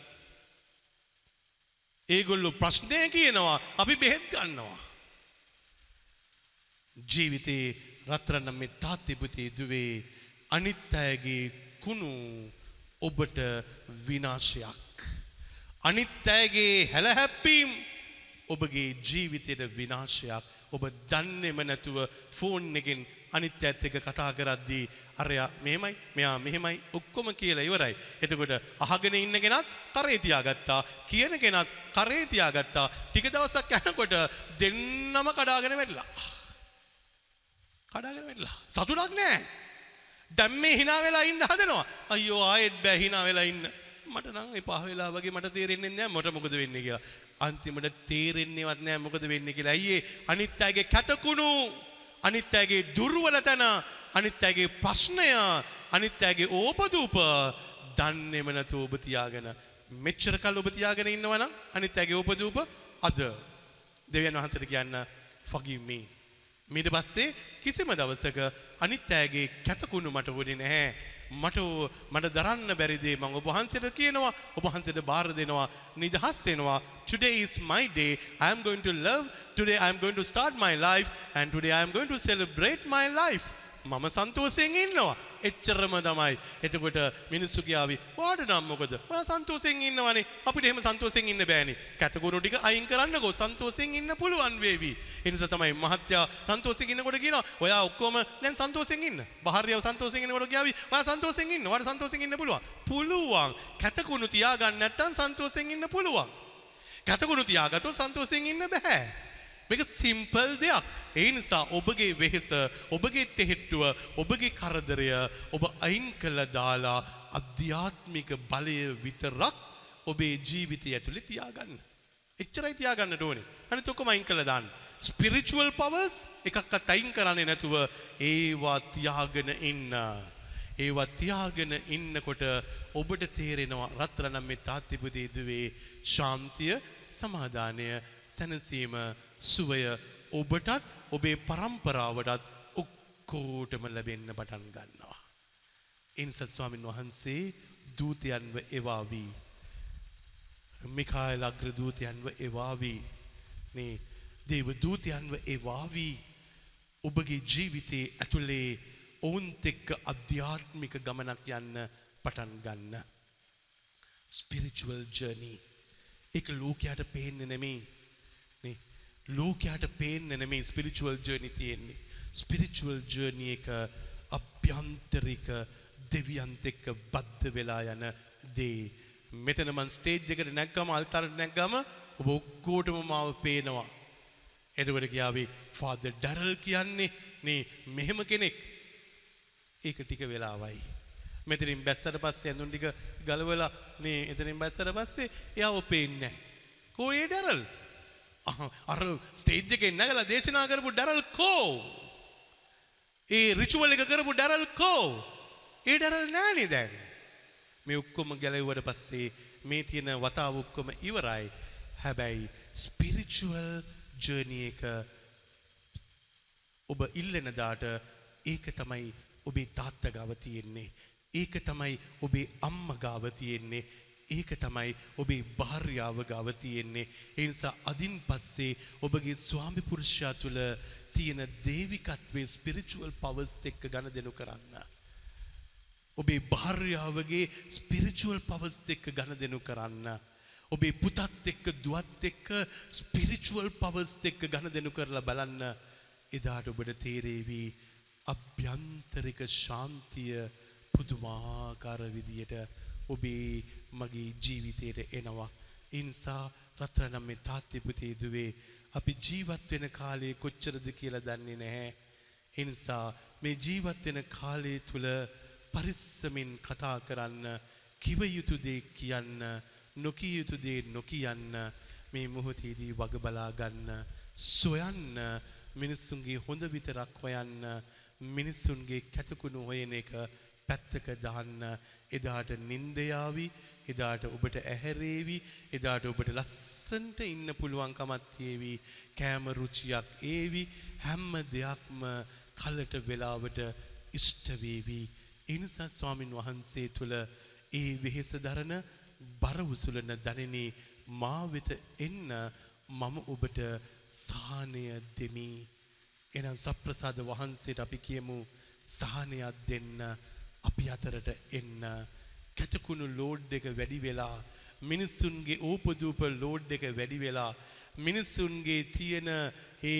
ඒගොල්ලෝ ප්‍රශ්නය කියනවා. අපි බෙහෙත් ගන්නවා. ජීවිතේ රත්තරන්න මේ තාත්තිපුතේ දුවේ අනිත් අයගේ කුණු ඔබට විනාශයක්. අනිත් අයගේ හැලහැප්පීම් ඔබගේ ජීවිතයට විනාශයක් ඔබ දන්නෙම නැතුව ෆෝන් එකෙන් අනිත් ඇත් එක කතා කරද්දී අරයා මෙහෙමයි මෙයා මෙහෙමයි ඔක්කොම කියලා ඉවරයි. එතකොට අහගෙන ඉන්න කෙනත් කරේ තියාගත්තා. කියන කෙනත් කරේ තියාගත්තා. ටික දවසක් යනකොට දෙන්නම කඩාගෙන වැටලා. කඩාගෙන වැටලා. සතුටක් නැහැ. දැන් මේ hina වෙලා ඉන්න හදනවා. අයියෝ ආයෙත් බෑ hina වෙලා ඉන්න. මට නම් එපා වෙලා වගේ මට තේරෙන්නේ නැහැ මට මොකද වෙන්නේ කියලා. අන්තිමට තේරෙන්නේවත් නැහැ මොකද වෙන්නේ කියලා. අයියේ අනිත් අයගේ කැතකුණු අනිත් අයගේ දුර්වල තැන අනිත් අයගේ ප්‍රශ්නය අනිත් අයගේ ඕපදූප දන්නේම නැතුව ඔබ තියාගෙන මෙච්චර කල් ඔබ තියාගෙන ඉන්නවා නම් අනිත් අයගේ ඕපදූප අද දෙවියන් වහන්සේට කියන්න forgive me මීට පස්සේ කිසිම දවසක අනිත් අයගේ කැතකුණු මට වුණේ නැහැ. මට මට දරන්න බැරිදේ මං ඔබ වහන්සේට කියනවා. ඔබ වහන්සේට බාර දෙනවා. නිදහස් වෙනවා. Today is my day. I am going to love. Today i am going to start my life. And today i am going to celebrate my life. මම සන්තෝෂයෙන් ඉන්නවා. එච්චරම තමයි. එතකොට මිනිස්සු කියාවි "වාට නම් මොකද? ඔයා සන්තෝෂයෙන් ඉන්නවනේ. අපිට එහෙම සන්තෝෂයෙන් ඉන්න බෑනේ. කැතකුණු ටික අයින් කරන්නකෝ. සන්තෝෂයෙන් ඉන්න පුළුවන් වේවි." ඒ නිසා තමයි මහත්යා සන්තෝෂයෙන් ඉන්නකොට කියනවා "ඔයා ඔක්කොම දැන් සන්තෝෂයෙන් ඉන්න." භාර්යාව සන්තෝෂයෙන් ඉන්නකොට කියාවි "ඔයා සන්තෝෂයෙන් ඉන්න. ඔයාට සන්තෝෂයෙන් ඉන්න පුළුවන්." පුළුවන්. කැතකුණු තියාගන්න නැත්නම් සන්තෝෂයෙන් ඉන්න පුළුවන්. කැතකුණු තියාගත්තොත් සන්තෝෂයෙන් ඉන්න බෑ. මේක සිම්පල් දෙයක්. ඒ නිසා ඔබගේ වෙහෙස, ඔබගේ තෙහෙට්ටුව, ඔබගේ කරදරය ඔබ අයින් කළා දාලා අධ්‍යාත්මික බලය විතරක් ඔබේ ජීවිතය ඇතුලේ තියාගන්න. එච්චරයි තියාගන්න ඕනේ. අනිත ඔක්කොම අයින් කළා දාන්න. ස්පිරිචුවල් පවර්ස් එකක්වත් අයින් කරන්නේ නැතුව ඒවා තියාගෙන ඉන්න. ඒවා තියාගෙන ඉන්නකොට ඔබට තේරෙනවා රත්තරනම් මේ තාත්තිපුතේ දුවේ ශාන්තිය සමාදානය සැනසීම සුවය ඔබටත් ඔබේ පරම්පරාවටත් ඔක්කෝටම ලැබෙන්න පටන් ගන්නවා. එනිසත් ස්වාමින් වහන්සේ දූතයන්ව එවාවී. මිකායල් අග්‍රදූතයන්ව එවාවී. නේ දේව දූතයන්ව එවාවී. ඔබගේ ජීවිතයේ ඇතුළේ ඔවුන්ත් එක්ක අධ්‍යාත්මික ගමනක් යන්න පටන් ගන්න. ස්පිරිචුවල් ජර්නී එක ලෝකයාට පේන්න නෙමේ නේ ලෝකයාට පේන්න නෙමේ ස්පිරිචුවල් ජර්නි තියෙන්නේ. ස්පිරිචුවල් ජර්නි එක අභ්‍යන්තරික දෙවියන්ත එක්ක බද්ධ වෙලා යන දේ මෙතන මන් ස්ටේජ් එකට නැග්ගම අල්තරට නැග්ගම ඔබ ඔක්කෝටම මාව පේනවා. එතකොට කියාවේ ෆාදර් ඩැරල් කියන්නේ නේ මෙහෙම කෙනෙක්. ඒක ටික වෙලාවයි. මෙතනින් බැස්සට පස්සේ ඇඳුම් ටික ගලවලා නේ එතනින් බැස්සට පස්සේ එයාව පේන්නේ නැහැ. කෝ ඒ ඩැරල්? අහ, අර ස්ටේජ් එකේ නැගලා දේශනා කරපු ඩැරල් කෝ? ඒ රිචුවල් එක කරපු ඩැරල් කෝ? ඒ ඩැරල් නෑනේ දැන්. මේ ඔක්කොම ගැලවුවට පස්සේ මේ තියෙන වතාව ඔක්කොම ඉවරයි. හැබැයි ස්පිරිචුවල් ජර්නි එක ඔබ ඉල්ලන දාට ඒක තමයි ඔබේ තාත්ත ගාව තියෙන්නේ. ඒක තමයි ඔබේ අම්ම ගාව තියෙන්නේ. ඒක තමයි ඔබේ භාර්යාව ගාව තියෙන්නේ. ඒ නිසා අදින් පස්සේ ඔබගේ ස්වාමි පුරුෂයා තුළ තියෙන දේවිකත්වයේ ස්පිරිචුවල් පවර්ස් එක්ක ගනුදෙනු කරන්න. ඔබේ භාර්යාවගේ ස්පිරිචුවල් පවර්ස් එක්ක ගනුදෙනු කරන්න. ඔබේ පුතත් එක්ක දුවත් එක්ක ස්පිරිචුවල් පවර්ස් එක්ක ගනුදෙනු කරලා බලන්න. එදාට ඔබට තේරේවි අභ්‍යන්තරික ශාන්තිය පුදුමාකාර විදියට ඔබේ මගේ ජීවිතයට එනවා. ඉන්සා රත්‍රනම් මේ තාත්්‍යපුතේ දුවේ අපි ජීවත් වෙන කාලයේ කොච්චරද කියලා දන්නේ නැහැ. එනිසා මේ ජීවත් වෙන කාලය තුළ පරිස්සමින් කතා කරන්න කිව යුතු දේ කියන්න නොකිය යුතු දේ නොකියන්න මේ මොහොතේදී වග බලා ගන්න සොයන්න මිනිස්සුන්ගේ හොඳ විතරක් හොයන්න මිනිස්සුන්ගේ කැතකුණු හොයන එක පැත්තක දාන්න එදාට නින්දයාවි එදාට ඔබට ඇහැරේවි එදාට ඔබට ලස්සන්ට ඉන්න පුළුවන්කමත් ඒවි කෑම රුචියක් ඒවි හැම්ම දෙයක්ම කලට වෙලාවට ඉෂ්ටවේවි එනිසා ස්වාමින් වහන්සේ තුළ ඒ වෙහෙස දරන බර උසුලන දනනේ මා වෙත එන්න මම ඔබට සාහනය දෙමි. එනම් සප්‍රසාද වහන්සේට අපි කියමු සහනයක් දෙන්න අපි අතරට එන්න. කැතකුණු ලෝඩ් එක වැඩි වෙලා මිනිස්සුන්ගේ ඕපදූප ලෝඩ් එක වැඩි වෙලා මිනිස්සුන්ගේ තියෙන ඒ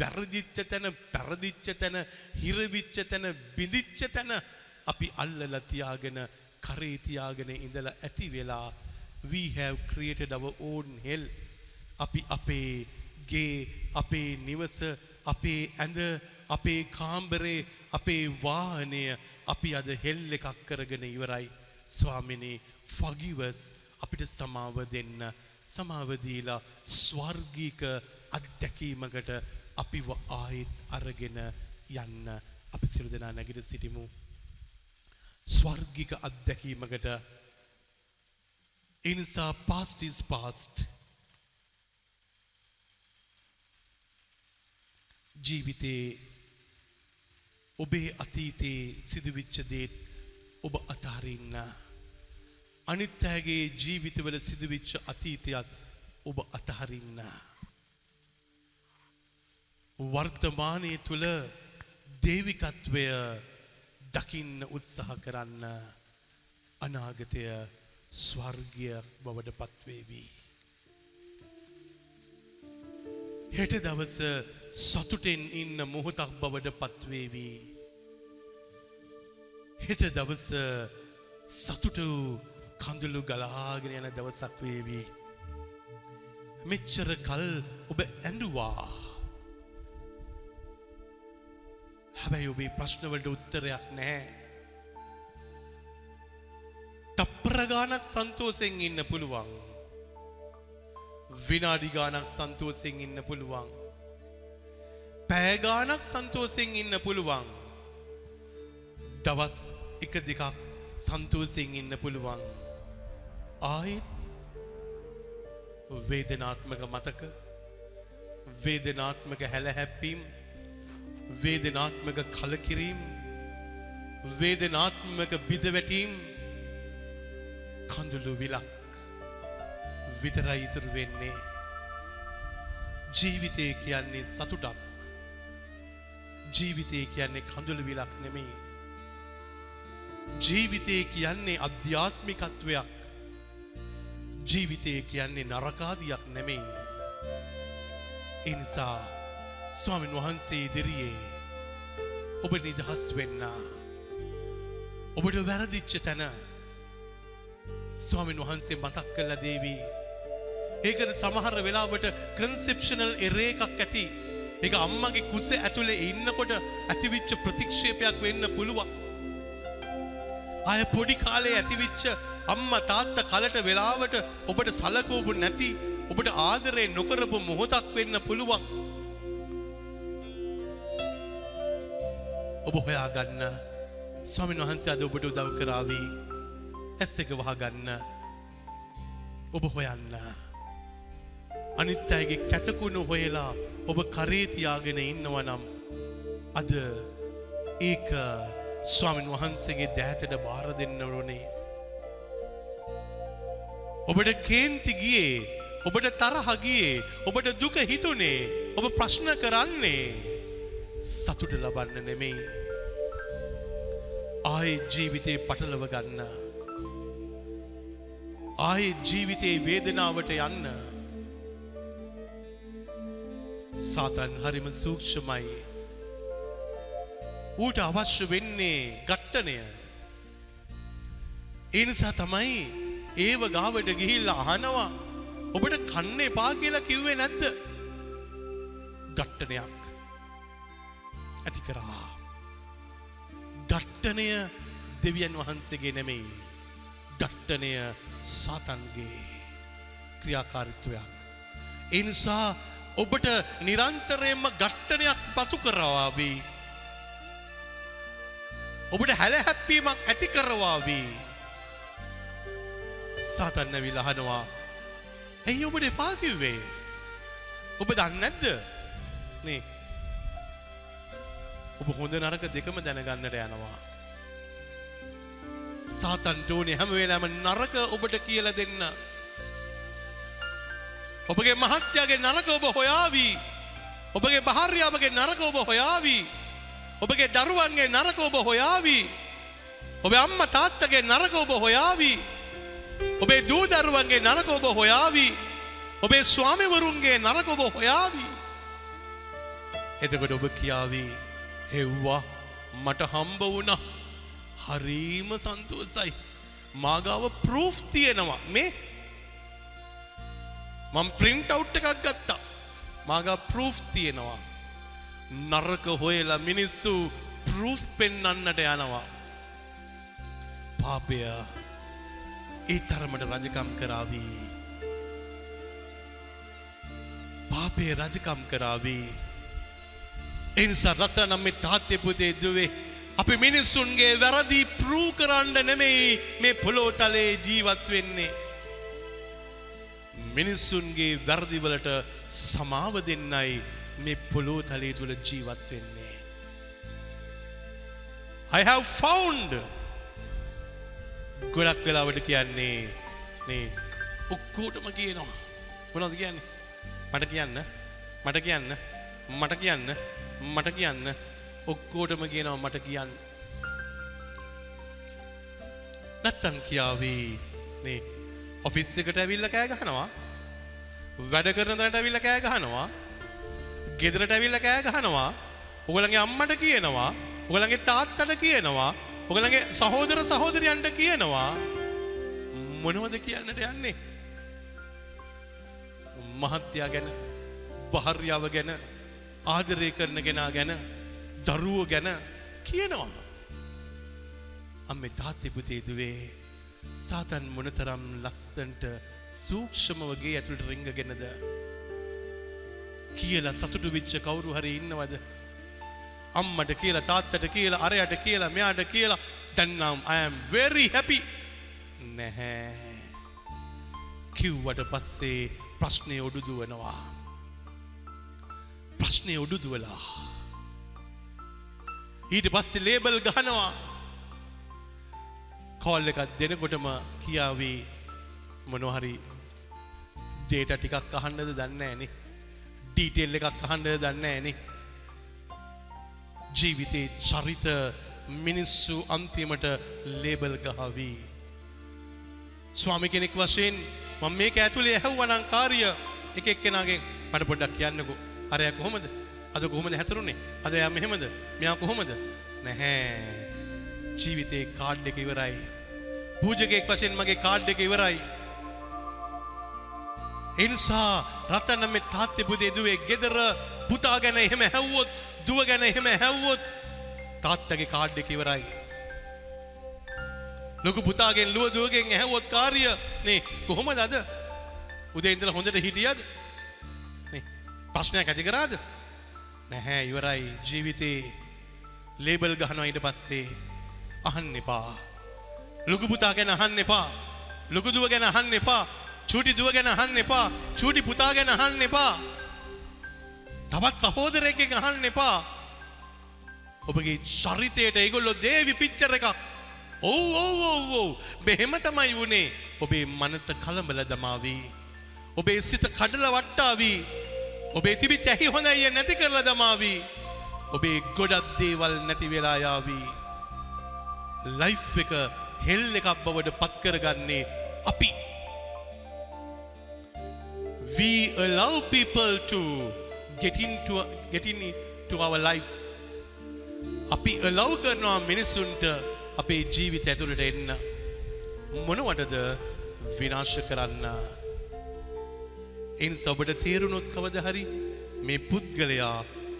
වැරදිච්ච තැන පැරදිච්ච තැන හිරවිච්ච තැන බිඳිච්ච තැන අපි අල්ලලා තියාගෙන කරේ තියාගෙන ඉඳලා ඇති වෙලා we have created our own hell අපි අපේ ගේ අපේ නිවස අපේ ඇඳ අපේ කාම්බරේ අපේ වාහනය අපි අද හෙල් එකක් කරගෙන ඉවරයි. ස්වාමිනේ forgive අපිට සමාව දෙන්න සමාව දීලා ස්වර්ගීක අත්දැකීමකට අපිව ආයෙත් අරගෙන යන්න අපි සියලු දෙනා නැගිට සිටිමු. ස්වර්ගික අත්දැකීමකට ඒ නිසා past is past. ජීවිතේ ඔබේ අතීතයේ සිදුවිච්ච දේත් ඔබ අතහරින්න අනිත් අයගේ ජීවිතවල සිදුවිච්ච අතීතයත් ඔබ අතහරින්න වර්තමානය තුළ දේවිකත්වය දකින්න උත්සාහ කරන්න අනාගතය ස්වර්ගය බවට පත්වේවී. හෙට දවස සතුටෙන් ඉන්න මොහොතක් බවට පත්වේවී. හෙට දවස සතුට කඳුළු ගලාගෙන යන දවසක් වේවී. මෙච්චර කල් ඔබ ඇඩුවා. හැබැයි ඔබේ ප්‍රශ්නවලට උත්තරයක් නෑ. තප්පරගානක් සන්තෝසෙන් ඉන්න පුළුවන්. විනාඩිගානක් සන්තෝසෙන් ඉන්න පුළුවන්. පෑගානක් සන්තෝසෙන් ඉන්න පුළුවන්. දවස් එක දෙකක් සන්තෝසෙන් ඉන්න පුළුවන්. ආයෙත් වේදනාත්මක මතක වේදනාත්මක හැලහැප්පීම් වේදනාත්මක කලකිරීම් වේදනාත්මක බිදවැටීම් කඳුළු විලක් විතරයි ඉතුරු වෙන්නේ. ජීවිතය කියන්නේ සතුටක්. ජීවිතය කියන්නේ කඳුළු විලක් නෙමේ ජීවිතය කියන්නේ අධ්‍යාත්මිකත්වයක් ජීවිතය කියන්නේ නරකාදියක් නෙමේ එනිසා ස්වාමීන් වහන්සේ ඉදිරියේ ඔබ නිදහස් වෙන්න ඔබට වැරදිච්ච තැන ස්වාමින් වහන්සේ මතක් කළ දේවී. ඒකද සමහර වෙලාවට කන්සෙප්ෂනල් එරේ එකක් ඇති. එක අම්මගේ කුස ඇතුළේ ඉන්නකොට ඇතිවිච්ච ප්‍රතික්ෂේපයක් වෙන්න පුළුවන්. අය පොඩි කාලේ ඇතිවිච්ච අම්ම තාත්ත කලට වෙලාවට ඔබට සලකෝපු නැති ඔබට ආදරේ නොකරපු මොහොතක් වෙන්න පුළුවන්. ඔබ හොයා ගන්න ස්වාමින් වහන්සේ අද ඔබට උදව් කරාවී ඇස් එක වහගන්න. ඔබ හොයන්න. අනිත් අයගේ කැතකුණු හොයලා ඔබ කරේතියාගෙන ඉන්නවා නම් අද ඒක ස්වාමින් වහන්සේගේ දෑතට බාර දෙන්න ඕනේ. ඔබට කේන්ති ගියේ ඔබට තරහ ගියේ ඔබට දුක හිතුනේ ඔබ ප්‍රශ්න කරන්නේ සතුට ලබන්න නෙමෙයි. ආයේ ජීවිතේ පටලව ගන්න. ආයේ ජීවිතේ වේදනාවට යන්න. සාතන් හරිම සූක්ෂමයි. ඌට අවශ්‍ය වෙන්නේ ගට්ටනය ඒ නිසා තමයි ඒව ගාවට ගිහිල්ලා අහනවා ඔබට කන්න එපා කියලා කිව්වේ නැද්ද? ගට්ටනයක් ඇති කරා. ගට්ටනය දෙවියන් වහන්සේගේ නෙමෙයි ගට්ටනය සාතන්ගේ ක්‍රියාකාරිත්වයක්. ඒ නිසා ඔබට නිරන්තරයෙන්ම ගට්ටනයක් පතු කරවාවී. ඔබට හැලහැප්පීමක් ඇති කරවාවී. සාතන්න විලහනවා ඇයි ඔබට එපා කිව්වේ? ඔබ දන්නේ නැද්ද? නේ. ඔබ හොඳ නරක දෙකම දැනගන්නට යනවා. සාතන්ට ඕනේ හැම වෙලාවෙම නරක ඔබට කියලා දෙන්න. ඔබගේ මහත්යාගේ නරක ඔබ හොයාවී. ඔබගේ භාර්යාවගේ නරක ඔබ හොයාවී. ඔබගේ දරුවන්ගේ නරක ඔබ හොයාවී. ඔබ අම්ම තාත්තගේ නරක ඔබ හොයාවී. ඔබේ දූ දරුවන්ගේ නරක ඔබ හොයාවී. ඔබේ ස්වාමිවරුන්ගේ නරක ඔබ හොයාවී. එතකොට ඔබ කියාවී හෙව්වා මට හම්බ වුණා. හරීම සන්තෝසයි. මාගාව ප්‍රූෆ් තියෙනවා. මේ? මම ප්‍රින්ට් අවුට් එකක් ගත්තා. මාගා ප්‍රූෆ් තියෙනවා. නරක හොයලා මිනිස්සු ප්‍රූෆ් පෙන්වන්නට යනවා. පාපය ඒ තරමට රජකම් කරාවී පාපය රජකම් කරාවී එනිසා රත්ත නම් මේ තාත්‍ය පුතේ දුවේ අපි මිනිස්සුන්ගේ වැරදි ප්‍රූ කරන්න නෙමෙයි මේ පොළොව තලේ ජීවත් වෙන්නේ. මිනිස්සුන්ගේ වැරදිවලට සමාව දෙන්නයි මේ පොළොව තලේ තුල ජීවත් වෙන්නේ. I have found ගොඩක් වෙලාවට කියන්නේ මේ ඔක්කොටම කියනවා. මොනවද කියන්නේ? මට කියන්න. මට කියන්න. මට කියන්න. මට කියන්න. ඔක්කෝටම කියනවා මට කියන්න. නැත්තන් කියාවී නේ ඔෆිස් එකට ඇවිල්ල කෑ ගහනවා. වැඩ කරන තැනට ඇවිල්ල කෑ ගහනවා. ගෙදරට ඇවිල්ල කෑ ගහනවා. ඔගලගේ අම්මට කියනවා. ඔගලගේ තාත්තට කියනවා. ඔගලගේ සහෝදර සහෝදරයන්ට කියනවා. මොනවද කියන්නට යන්නේ? මහත්යා ගැන භාර්යාව ගැන ආදරය කරන කෙනා ගැන දරුවෝ ගැන කියනවා. අම්මේ තාත්තේ පුතේ දුවේ සාතන් මොනතරම් ලස්සන්ට සූක්ෂමවගේ ඇතුළට රිංගගෙනද? කියලා සතුටු විච්ච කවුරු හරි ඉන්නවද? අම්මට කියලා තාත්තට කියලා අරයට කියලා මෙයාට කියලා. දැන්නම් I am very happy. නැහැ. කිව්වට පස්සේ ප්‍රශ්නය ඔඩුදුවනවා. ප්‍රශ්නය ඔඩුදුවලා. ඊට පස්සේ ලේබල් ගහනවා. කෝල් එකක් දෙනකොටම කියාවී මොනොහරි ඩේට ටිකක් අහන්නද දන්න ඇනෙ ඩීටෙල් එකක් අහන්ඩ දන්න ඇනෙ ජීවිතේ චරිත මිනිස්සු අන්තිමට ලේබල් ගහවී. ස්වාමි කෙනෙක් වශයෙන් මම මේක ඇතුලේ ඇහුවනම් කාර්ය එක එක්කෙනාගෙන් මට පොඩ්ඩක් කියන්නකෝ. අරයා කොහොමද? අද කොහොමද හැසරුනේ? අද එයා මෙහෙමද? මෙයා කොහොමද? නැහැ. ජීවිතේ කාඩ් එක ඉවරයි. පූජකයෙක් වශයෙන් මගේ කාඩ් එක ඉවරයි. ඒ නිසා රතන මේ තාත්තේ පුතේ දුවේ ගෙදර පුතා ගැන එහෙම හැව්වොත් දුව ගැන එහෙම හැව්වොත් තාත්තගේ කාඩ් එක ඉවරයි. ලොකු පුතාගෙන් ලුව දුවගෙන් ඇහැවොත් කාර්ය නේ කොහොමද අද? උදේ ඉඳලා හොඳට හිටියද? නේ ප්‍රශ්නයක් ඇති කරාද? නැහැ ඉවරයි. ජීවිතේ ලේබල් ගහනවා ඊට පස්සේ අහන්න එපා. ලොකු පුතා ගැන අහන්න එපා. ලොකු දුව ගැන අහන්න එපා. චූටි දුව ගැන අහන්න එපා. චූටි පුතා ගැන අහන්න එපා. තවත් සහෝදරයෙක්ගෙන් අහන්න එපා. ඔබගේ චරිතයට ඒගොල්ලෝ දේවි පිච්චර එකක්. ඔව් ඔව් ඔව් ඔව්. මෙහෙම තමයි වුණේ ඔබේ මනස කලඹල දමාවී. ඔබේ සිත කඩල වට්ටාවී. ඔබේ තිබිච්ච ඇහි හොඳයි නැති කරලා දමාවී. ඔබේ ගොඩක් දේවල් නැති වෙලා යාවී. ලයිෆ් එක හෙල් එකක් බවට පත් කරගන්නේ අපි. We allow people to get into get into our lives. අපි allow කරනවා මිනිසුන්ට අපේ ජීවිත ඇතුළට එන්න. මොනවටද විනාශ කරන්න? එන් ඔබට තේරුණොත් කවද හරි? මේ පුද්ගලයා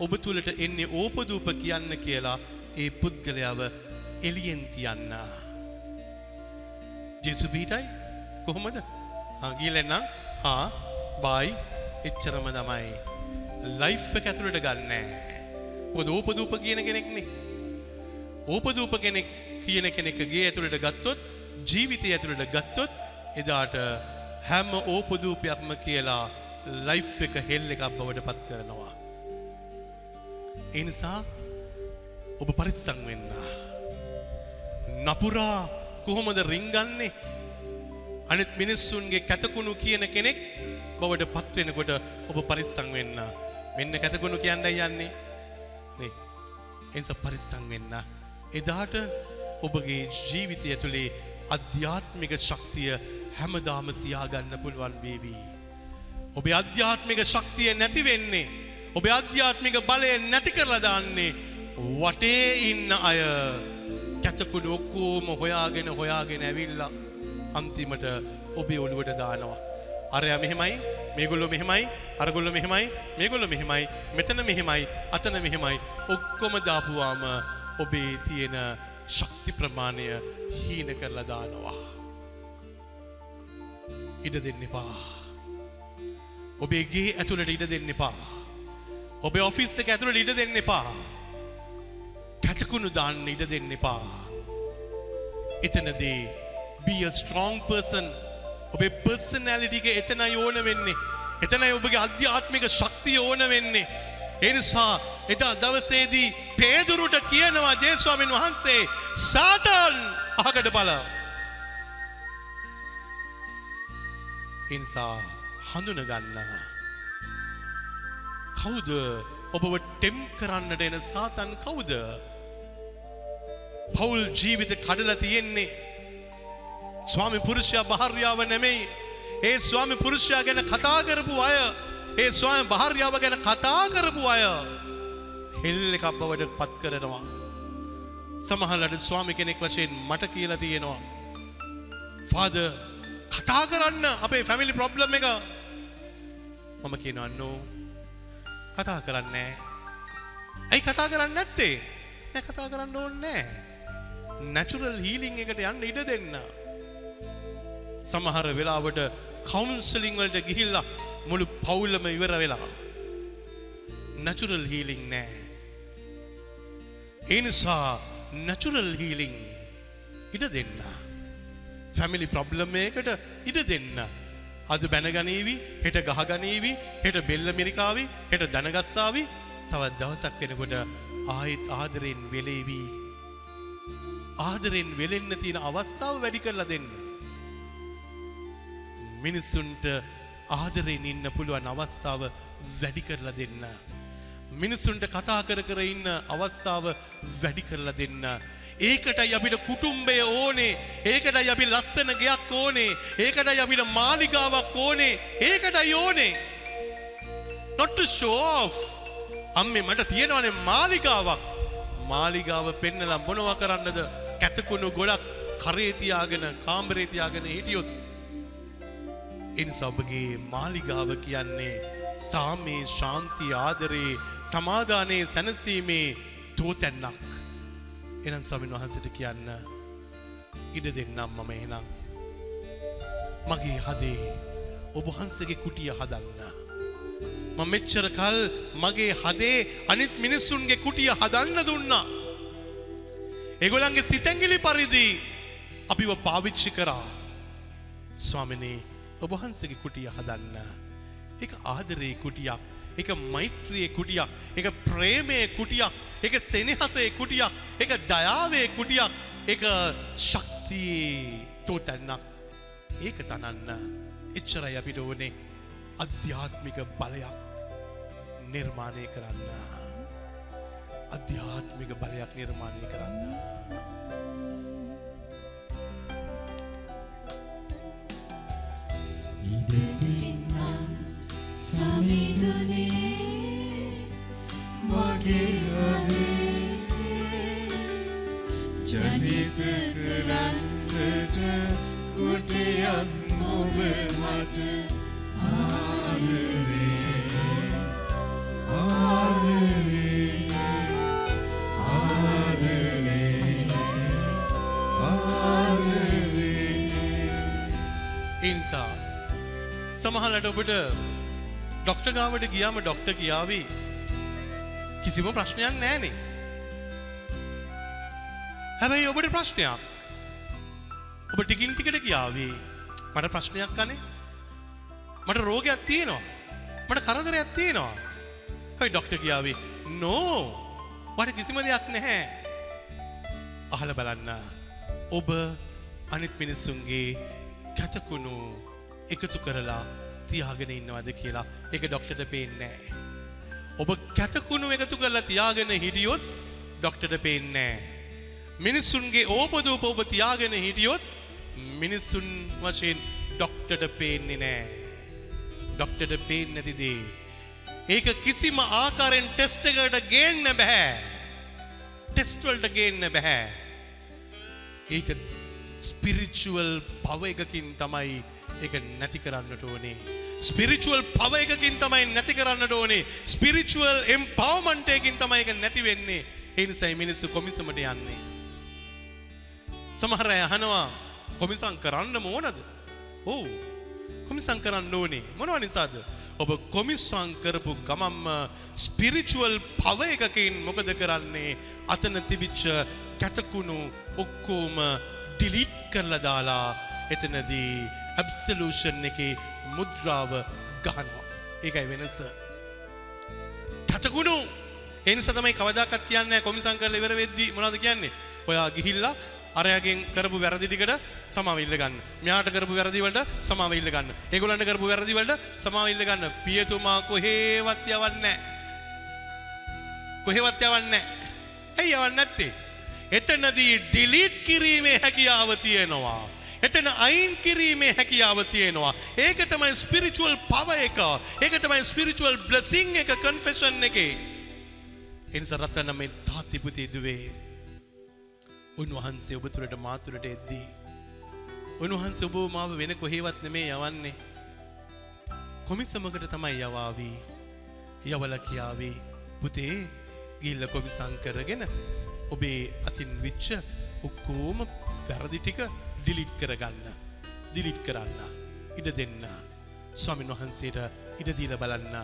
ඔබ තුළට එන්නේ ඕපදූප කියන්න කියලා ඒ පුද්ගලයාව එලියෙන් තියන්න. ජෙසුපීටයි කොහොමද? ගීලෙන්නම් හා. බයි. එච්චරම තමයි. ලයිෆ් එක ඇතුළට ගන්නෑ. ඔද ඕපදූප කියන කෙනෙක්නේ. ඕපදූප කෙනෙක් කියන කෙනෙක්ගේ ඇතුළට ගත්තොත් ජීවිතය ඇතුළට ගත්තොත් එදාට හැම ඕපදූපයක්ම කියලා ලයිෆ් එක හෙල් එකක් බවට පත් කරනවා. එනිසා ඔබ පරිස්සං වෙන්න. නපුරා කොහොමද රිංගන්නේ අනිත් මිනිස්සුන්ගේ කැතකුණු කියන කෙනෙක් බවට පත්වෙනකොට ඔබ පරිස්සං වෙන්න. මෙන්න කැතකුණු කියන්න යන්නේ නේ. එනිසා පරිස්සං වෙන්න. එදාට ඔබගේ ජීවිතය ඇතුළේ අධ්‍යාත්මික ශක්තිය හැමදාම තියාගන්න පුළුවන් වේවී. ඔබේ අධ්‍යාත්මික ශක්තිය නැති වෙන්නේ. ඔබේ අධ්‍යාත්මික බලය නැති කරලා දාන්නේ වටේ ඉන්න අය කැතකුඩු ඔක්කෝම හොයාගෙන හොයාගෙන ඇවිල්ලා අන්තිමට ඔබේ ඔළුවට දානවා. අරයා මෙහෙමයි මේගොල්ලො මෙහෙමයි අරගොල්ලො මෙහෙමයි මේගොල්ලො මෙහෙමයි මෙතන මෙහෙමයි අතන මෙහෙමයි ඔක්කොම දාපුවාම ඔබේ තියෙන ශක්ති ප්‍රමාණය හීන කරලා දානවා. ඉඩ දෙන්න එපා. ඔබේ ගේ ඇතුළට ඉඩ දෙන්න එපා. ඔබේ ඔෆිස් එක ඇතුළට ඉඩ දෙන්න එපා. කැතකුණු දාන්න ඉඩ දෙන්න එපා. එතනදී be a strong person ඔබේ පර්සනැලිටික එතනයි ඕන වෙන්නේ. එතනයි ඔබගේ අධ්‍යාත්මික ශක්තිය ඕන වෙන්නේ. එනිසා එදා දවසේදී පේදුරුට කියනවා ජේස්වාමින් වහන්සේ සාතන් අහකට බල. එනිසා හඳුනගන්න. කවුද ඔබව ටෙම් කරන්නට එන සාතන් කවුද. පවුල් ජීවිත කඩල තියෙන්නේ. ස්වාමි පුරුෂයා භාර්යාව නෙමෙයි. ඒ ස්වාමි පුරුෂයා ගැන කතා කරපු අය ඒ ස්වාම භාර්යාව ගැන කතා කරපු අය හෙල් එකක් බවට පත් කරනවා. සමහලට ස්වාමි කෙනෙක් වශයෙන් මට කියලා තියෙනවා. ෆාද කතා කරන්න අපේ ෆැමිලි ප්‍රොබ්ලම් එක මම කියනවන්නෝ කතා කරන්නේ ඇයි කතා කරන්න නැත්තේ නැ කතා කරන්න ඕන්නෑ නැචුරල් හීලිං එකට යන්න ඉඩ දෙන්න සමහර වෙලාවට කවුන්සලිං වලට ගිහිල්ලා මුළු පවුල්ලම ඉවර වෙලා. නැචුරල් හීලිං නෑ. ඒ නිසා නැචුරල් හීලිං ඉඩ දෙන්න. ෆැමිලි ප්‍රොබ්ලම් එකකට ඉඩ දෙන්න. අද බැනගනීවි හෙට ගහගනීවි හෙට බෙල්ල මිරිකාවි හෙට දනගස්සාවි තවත් දවසක් වෙනකොට ආයෙත් ආදරෙන් වෙලේවී. ආදරෙන් වෙලෙන්න තියෙන අවස්ථාව වැඩි කරලා දෙන්න. මිනිස්සුන්ට ආදරෙන් ඉන්න පුළුවන් අවස්ථාව වැඩි කරලා දෙන්න. මිනිස්සුන්ට කතා කර කර ඉන්න අවස්ථාව වැඩි කරලා දෙන්න. ඒකටයි අපිට කුටුම්බය ඕනේ ඒකටයි අපි ලස්සන ගයක් ඕනේ ඒකටයි අපිට මාලිගාවක් ඕනේ ඒකටයි ඕනේ. not to show off අම්මේ මට තියෙනවනේ මාලිගාවක් මාලිගාව පෙන්නලා මොනවා කරන්නද කැතකුණු ගොඩක් කරේ තියාගෙන කාමරේ තියාගෙන හිටියොත් එනිසා ඔබගේ මාලිගාව කියන්නේ සාමේ ශාන්තිය ආදරේ සමාධානයේ සැනසීමේ තෝතැන්නක්. එනම් ස්වාමීන් වහන්සට කියන්න ඉඩ දෙන්නම් මම එනම්. මගේ හදේ ඔබහන්සගේ කුටිය හදන්න. මම මෙච්චර කල් මගේ හදේ අනිත් මිනිස්සුන්ගේ කුටිය හදන්න දුන්නා. ඒගොලන්ගේ සිතැංගිලි පරිදි අපිව පාවිච්චි කරා. ස්වාමිනේ ඔබහන්සගේ කුටිය හදන්න. එක ආදරයේ කුටියක් එක මෛත්‍රයේ කුටියක් එක ප්‍රේමය කුටියක් එක සෙනහසේ කුටියක් එක දයාවේ කුටියක් එක ශක්තියේ තෝතැන්නක්. ඒක තනන්න. එච්චරයි අපිට ඕනේ අධ්‍යාත්මික බලයක් නිර්මාණය කරන්න. අධ්‍යාත්මික බලයක් නිර්මාණය කරන්න. සමිඳුනේ සමහලට ඔබට ඩොක්ට ගාවට ගියාම ඩොක්ට කියාවී කිසිම ප්‍රශ්නයක් නෑනේ හැබැයි ඔබට ප්‍රශ්නයක්. ඔබ ටිකින් ටිකට කියාවේ. මට ප්‍රශ්නයක් කනේ මට රෝගයක් තියෙනවා. මට කරදරයක් තියෙනවා. හයි ඩොක්ට කියාවේ නෝ මට කිසිම දෙයක් නැහැ. අහල බලන්න. ඔබ අනිත් මිනිස්සුන්ගේ කැතකුණු එකතු කරලා තියාගෙන ඉන්නවද කියලා. එක ඩොක්ටට පේන්නේ ඔබ කැතකුණු එකතු කරලා තියාගෙන හිටියොත් ඩොක්ටට පේන්නේ මිනිස්සුන්ගේ ඕපදූප ඔබ තියාගෙන හිටියොත් මිනිස්සුන් වශයෙන් ඩොක්ටට පේන්නේ නෑ ඩොක්ටට පේෙන් නැතිදේ ඒක කිසිම ආකාරෙන් ටෙස්ට එකට ගේන්න බැහැ ටෙස්ටවල්ට ගේන්න බැහැ ඒක ස්පිරිචුවල් පව එකකින් තමයි එක නැති කරන්නට ඕනේ. ස්පිරිචුවල් පව එකකින් තමයි නැති කරන්නට ඕනේ. ස්පිරිචුවල් එම් පවමන්ටයකින් තමයි එක නැති වෙන්නේ. එනිසයි මිනිස්සු කොමිසමට යන්නේ. සමහර අය අහනවා කොමිසං කරන්න ඕනද? ඕ කොමිසං කරන්න ඕනේ. මොනව නිසාද? ඔබ කොමිස්සං කරපු ගමම්ම ස්පිරිචුවල් පව එකකින් මොකද කරන්නේ? අතන තිබිච්ච කැතකුණු ඔක්කෝම ඩිලිට් කරලා දාලා එතනදී ඇබ්සලූෂන් එකේ මුද්‍රාව ගහනවා ඒකයි වෙනස කැතකුණු එනිස තමයි කවදාකත් කියන්නේ කොමිසං කරලා ඉවර වෙද්දී මොනවද කියන්නේ ඔයා ගිහිල්ලා අරයාගෙන් කරපු වැරදි ටිකට සමාව ඉල්ල ගන්න. මෙයාට කරපු වැරදි වලට සමාව ඉල්ල ගන්න. ඒගොල්ලන්ට කරපු වැරදි වලට සමාව ඉල්ල ගන්න. පියතුමා කොහෙවත් යවන්නේ නැහැ. කොහෙවත් යවන්නේ නැහැ. ඇයි යවන්නේ නැත්තේ? එතනදී ඩිලීට් කිරීමේ හැකියාව තියෙනවා. එතන අයින් කිරීමේ හැකියාව තියෙනවා. ඒක තමයි ස්පිරිචුවල් පව එක. ඒක තමයි ස්පිරිචුවල් බ්ලෙසිං එක කන්ෆෙෂන් එකේ. එනිසා රත්න මේ තාත්තිපුති දුවේ උන්වහන්සේ ඔබතුරට මාතුරට එද්දී. උන්වහන්සේ ඔබ මාව වෙන කොහේවත් නෙමේ යවන්නේ. කොමිසමකට තමයි යවාවී. යවල කියාවේ පුතේ ගිල්ල කොමිසං කරගෙන ඔබේ අතින් විච්ච ඔක්කෝම වැරදි ටික ඩිලිට් කරගන්න. ඩිලිට් කරන්න. ඉඩ දෙන්න. ස්වාමින් වහන්සේට ඉඩදීල බලන්න.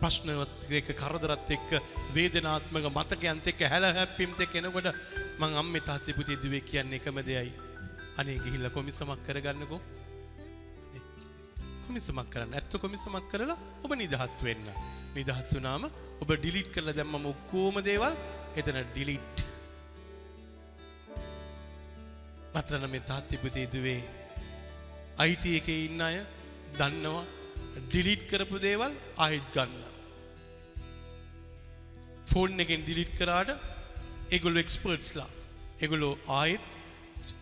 ප්‍රශ්නවත් එක කරදරත් එක්ක වේදනාත්මක මතකයන්ත එක්ක හැල හැප්පිම්ත කෙනකොට මං අම්මේ තාත්තේ පුතේ දුවේ කියන්නේ එකම දෙයයි. අනේ ගිහිල්ලා කොමිසමක් කරගන්නකෝ. කොමිසමක් කරන්න. ඇත්ත කොමිසමක් කරලා ඔබ නිදහස් වෙන්න. නිදහස් වුණාම ඔබ ඩිලීට් කරලා දැම්මම ඔක්කොම දේවල් එතන ඩිලීට්. මත්‍රන මේ තාත්තේ පුතේ දුවේ IT එකේ ඉන්න අය දන්නවා ඩිලීට් කරපු දේවල් ආයෙත් ගන්න. ෆෝන් එකෙන් ඩිලිට් කරාට ඒගොල්ලො එක්ස්පර්ට්ස්ලා එගොලෝ ආයෙත්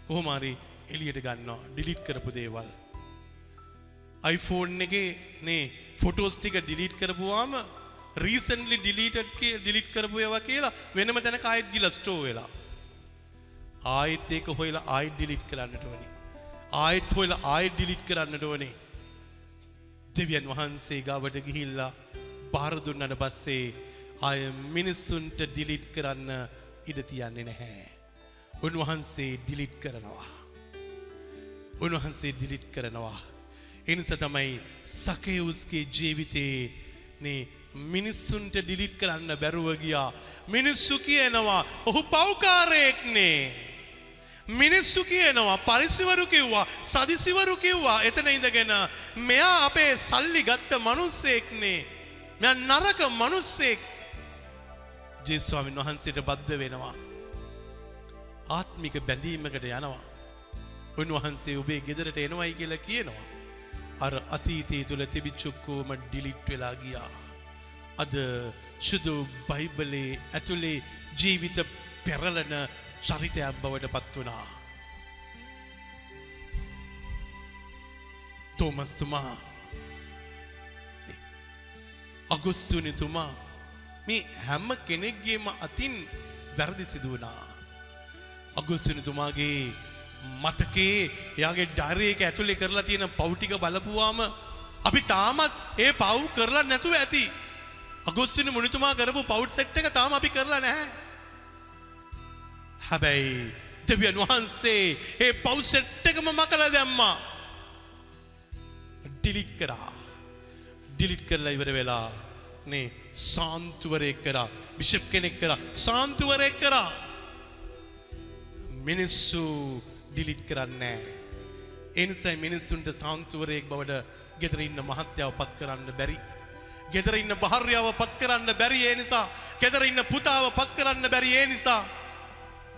කොහොමාරි එලියට ගන්නවා ඩිලිට් කරපු දේවල්. iPhone එක නේ ෆොටෝස් ටික ඩිලිට් කරපුවාම රීසන්ලි ඩිලිටඩ් ඩිලිට් කරපු ඒවා කියලා වෙනම තැන කායත් ගිල ස්ටෝ වෙලා. ආයෙත් ඒක හොයලා ආයෙත් ඩිලීට් කරන්නට ඕනේ. ආයෙත් හොයලා ආයෙත් ඩිලීට් කරන්නට ඕනේ. දෙවියන් වහන්සේ ගාවට ගිහිල්ලා බාර දුන්නට පස්සේ ආය මිනිස්සුන්ට ඩිලිට් කරන්න ඉඩ තියන්නේ නැහැ. උන්වහන්සේ ඩිලිට් කරනවා. උන්වහන්සේ ඩිලිට් කරනවා. එනිස තමයි සකයවුස්ගේ ජීවිතයේ නේ මිනිස්සුන්ට ඩිලිට් කරන්න බැරුව ගියා. මිනිස්සු කියනවා ඔහු පෞකාරයෙක්නේ. මිනිස්සු කියනවා පරිසිවරු කිව්වා සදිසිවරු කිව්වා එතන ඉඳගෙන මෙයා අපේ සල්ලි ගත්ත මනුස්සෙක්නේ. මෙ නරක මනුස්සෙක් ජේස්වාමින් වහන්සේට බද්ධ වෙනවා. ආත්මික බැඳීමකට යනවා. උන්වහන්සේ ඔබේ ගෙදරට එනවයි කියලා කියනවා. අර අතීතයේ තුළ තිබිච්චුක්කෝම ඩිලිට් වෙලා ගියා. අද ශුදු බයිබලේ ඇතුළේ ජීවිත පෙරලන චරිතයක් බවට පත් වනා. තෝමස්තුමා අගුස්සුනිතුමා මේ හැම්ම කෙනෙක්ගේම අතින් වැරදි සිදුවනා. අගුස්සුනිතුමාගේ මතකේ එයාගේ ඩාරයක ඇතුළෙ කරලා තියෙන පෞටික බලපුවාම අපි තාමත් ඒ පව් කරලා නැතුව ඇති. අගුස්සින මුනිතුමා කරපු පෞට් සෙට් එක තාම අපි කරලා නැහැ. හැබැයි දෙවියන් වහන්සේ ඒ පව් සෙට් එකම මකල දැම්මා. ඩිලිට් කරා. ඩිලිට් කරලා ඉවර වෙලා නේ සාන්තුවරයෙක් කරා. බිෂප් කෙනෙක් කරා. සාන්තුවරයෙක් කරා. මිනිස්සු ඩිලිට් කරන්නේ එනිසයි මිනිස්සුන්ට සාන්තුවරයෙක් බවට ගෙදර ඉන්න මහත්යාව පත් කරන්න බැරි. ගෙදර ඉන්න භාර්යාව පත් කරන්න බැරි. ඒ නිසා ගෙදර ඉන්න පුතාව පත් කරන්න බැරි. ඒ නිසා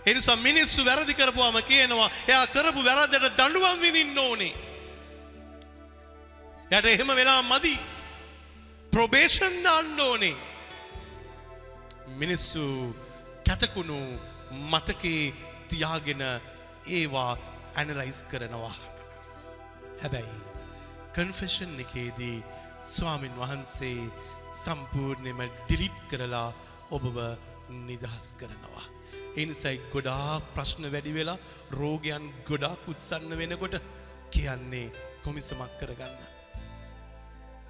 එනිසා මිනිස්සු වැරදි කරපුවාම කියනවා එයා කරපු වැරද්දට දඬුවම් විඳින්න ඕනේ. යට එහෙම වෙලා මදි. ප්‍රොබේෂන් දාන්න ඕනේ. මිනිස්සු කැතකුණු මතකේ තියාගෙන ඒවා ඇනලයිස් කරනවා. හැබැයි කන්ෆෙෂන් එකේදී ස්වාමින් වහන්සේ සම්පූර්ණයම ඩිලිට් කරලා ඔබව නිදහස් කරනවා. එනිසයි ගොඩා ප්‍රශ්න වැඩි වෙලා රෝගයන් ගොඩාක් උත්සන්න වෙනකොට කියන්නේ කොමිසමක් කරගන්න.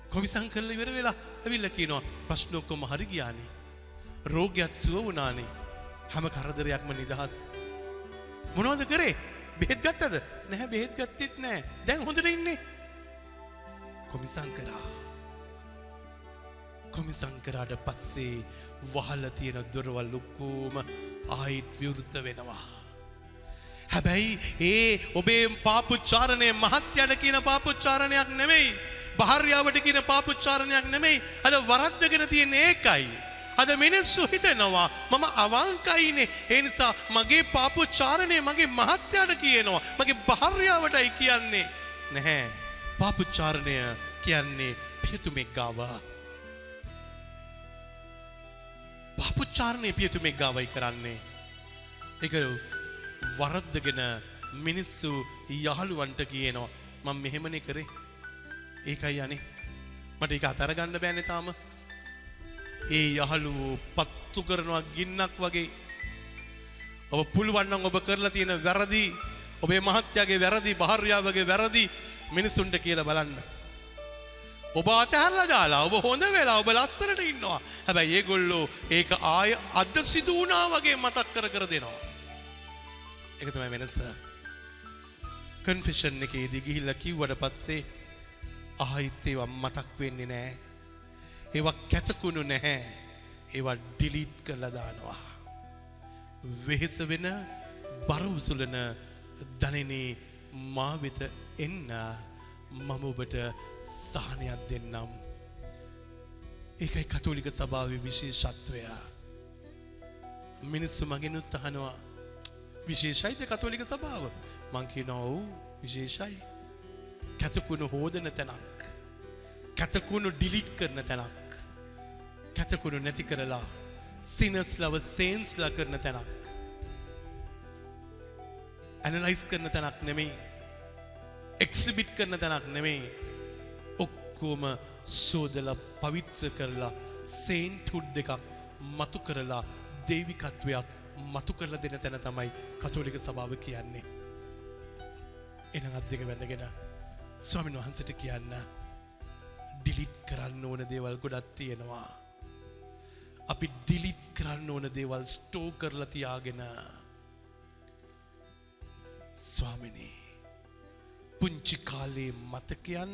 කොමිසං කරල ඉවර වෙලා ඇවිල්ල කියනවා ප්‍රශ්නොක්කොම හරි ගියානේ. රෝගයක් සුව වනානේ හැම කරදරයක්ම නිදහස්. මොනවද කරේ බෙහෙත් ගත්තද නැහැ බෙහෙත් ගත්තෙත් නෑ දැන් හොඳට ඉන්නේ. කොමිසං කරා. කොමිසං කරාට පස්සේ වහල තියෙන දොරවල් ලොක්කෝම ආයිත් විවෘත්ත වෙනවා. හැබැයි ඒ ඔබේ පාපුච්චාරණය මහත්්‍යයට කියන පාපුච්චාරණයක් නෙමෙයි. භාර්යාවට කියන පාපුච්චාරණයක් නෙමෙයි අද වරද්දගෙන තියෙන ඒකයි. අද මිනිස්සු හිතනවා මම අවංකයිනේ ඒ නිසා මගේ පාපුච්චාරණය මගේ මහත්්‍යයට කියනවා මගේ භාර්යාවටයි කියන්නේ නැහැ. පාපුච්චාරණය කියන්නේ පියතුමෙක් ගාවා. පාපුච්චාරණය පියතුමෙක් ගාවයි කරන්නේ. එක වරද්දගෙන මිනිස්සු යහළුවන්ට කියනවා මං මෙහෙමනෙ කරේ. ඒකයි යනේ මට එක අතරගන්න බෑනෙ තාම. ඒ යහළුවෝ පත්තු කරනවා ගින්නක් වගේ. ඔබ පුළුවන්නම් ඔබ කරලා තියෙන වැරදි ඔබේ මහත්යාගේ වැරදි භාර්යාවගේ වැරදි මිනිස්සුන්ට කියල බලන්න. ඔබ අතහැරලා දාලා ඔබ හොඳ වෙලා ඔබ ලස්සනට ඉන්නවා. හැබැයි ඒගොල්ලෝ ඒක ආය අද සිදුවනා වගේ මතක් කර කර දෙනවා. එක තමයි වෙනස. කන්ෆිෂන් එකේ දිගිහිල්ල කිව්වට පස්සේ ආහිත්තේව මතක් වෙන්නේ නෑ ඒවා කැතකුණු නැහැ. ඒවා ඩිලිට් කරලා දානවා. වෙහෙස වෙන බර උසුලන දනනේ මා වෙත එන්න මම ඔබට සහනයක් දෙන්නම්. ඒකයි කතෝලික සභාව විශේෂත්වය. මිනිස්සු මගෙනුත් අහනවා විශේෂයිද කතෝලික සභාව? මංකි නොව් විශේෂයි. කැතකුණු හෝදන තැනක්. කැතකුණු ඩිලිට් කරන තැනක්. කැතකුණු නැති කරලා සිනස් ලව සේන්ස්ලා කරන තැනක්. ඇනලයිස් කරන තැනක් නෙමෙයි. එක්සිබිට් කරන තැනක් නෙමෙයි ඔක්කෝම සෝදල පවිත්‍ර කරලා සේන්ටුඩ් එකක් මතු කරලා දේවිකත්වයක් මතු කරල දෙන තැන තමයි කතෝලික සභාව කියන්නේ. එන අත් දෙක වැඳගෙන ස්වාමින් වහන්සට කියන්න ඩිලිට් කරන්න ඕන දේවල් ගොඩත් තියෙනවා. අපි ඩිලිට් කරන්න ඕන දේවල් ස්ටෝ කරලා තියාගෙන ස්වාමිනී පුංචි කාලේ මතකයන්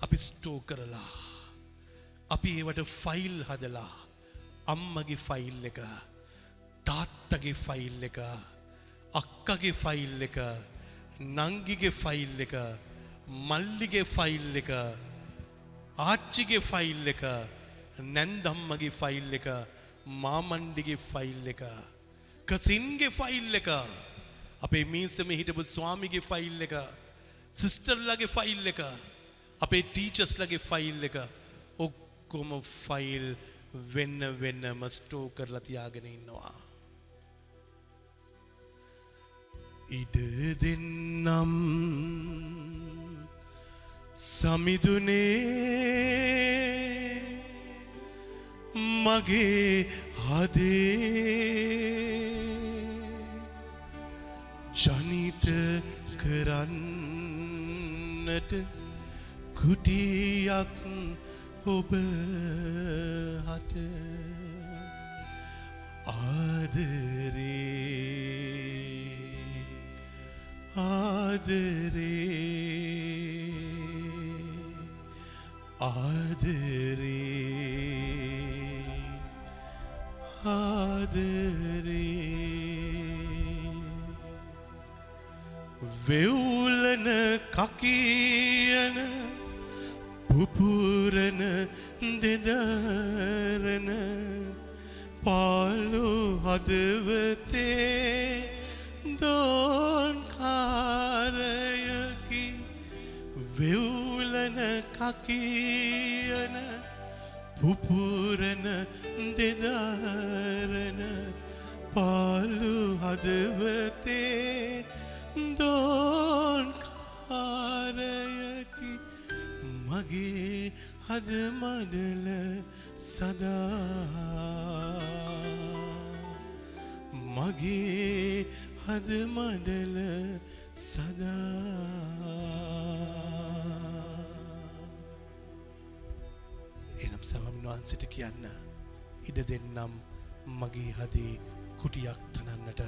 අපි ස්ටෝ කරලා අපි ඒවට ෆයිල් හදලා අම්මගේ ෆයිල් එක තාත්තගේ ෆයිල් එක අක්කගේ ෆයිල් එක නංගිගේ ෆයිල් එක මල්ලිගේ ෆයිල් එක ආච්චිගේ ෆයිල් එක නැන්දම්මගේ ෆයිල් එක මාමණ්ඩිගේ ෆයිල් එක කසින්ගේ ෆයිල් එක අපේ මීසම හිටපු ස්වාමිගේ ෆයිල් එක සිස්ටර්ලගේ ෆයිල් එක. අපේ ටීචස්ලගේ ෆයිල් එක. ඔක්කොම ෆයිල් වෙන්න වෙන්නම ස්ටෝ කරලා තියාගෙන ඉන්නවා. ඉඩ දෙන්නම් සමිදුනේ මගේ හදේ ජනිත කරන්නට කුටියක් ඔබ හට ආදරේ ආදරේ ආදරේ ආදරේ. වෙවුලන කකීයන පුපුරන දෙදරන පාලු හදවතේ දෝන්කාරයකි වෙවුලන කකීයන පුපුරන දෙදරන පාලු හදවතේ දෝන්කාරයකි මගේ හදමඩල සදා. මගේ හදමඩල සදා. එනම් සමන් වහන්සිට කියන්න ඉඩ දෙන්නම් මගේ හදේ කුටියක් තනන්නට.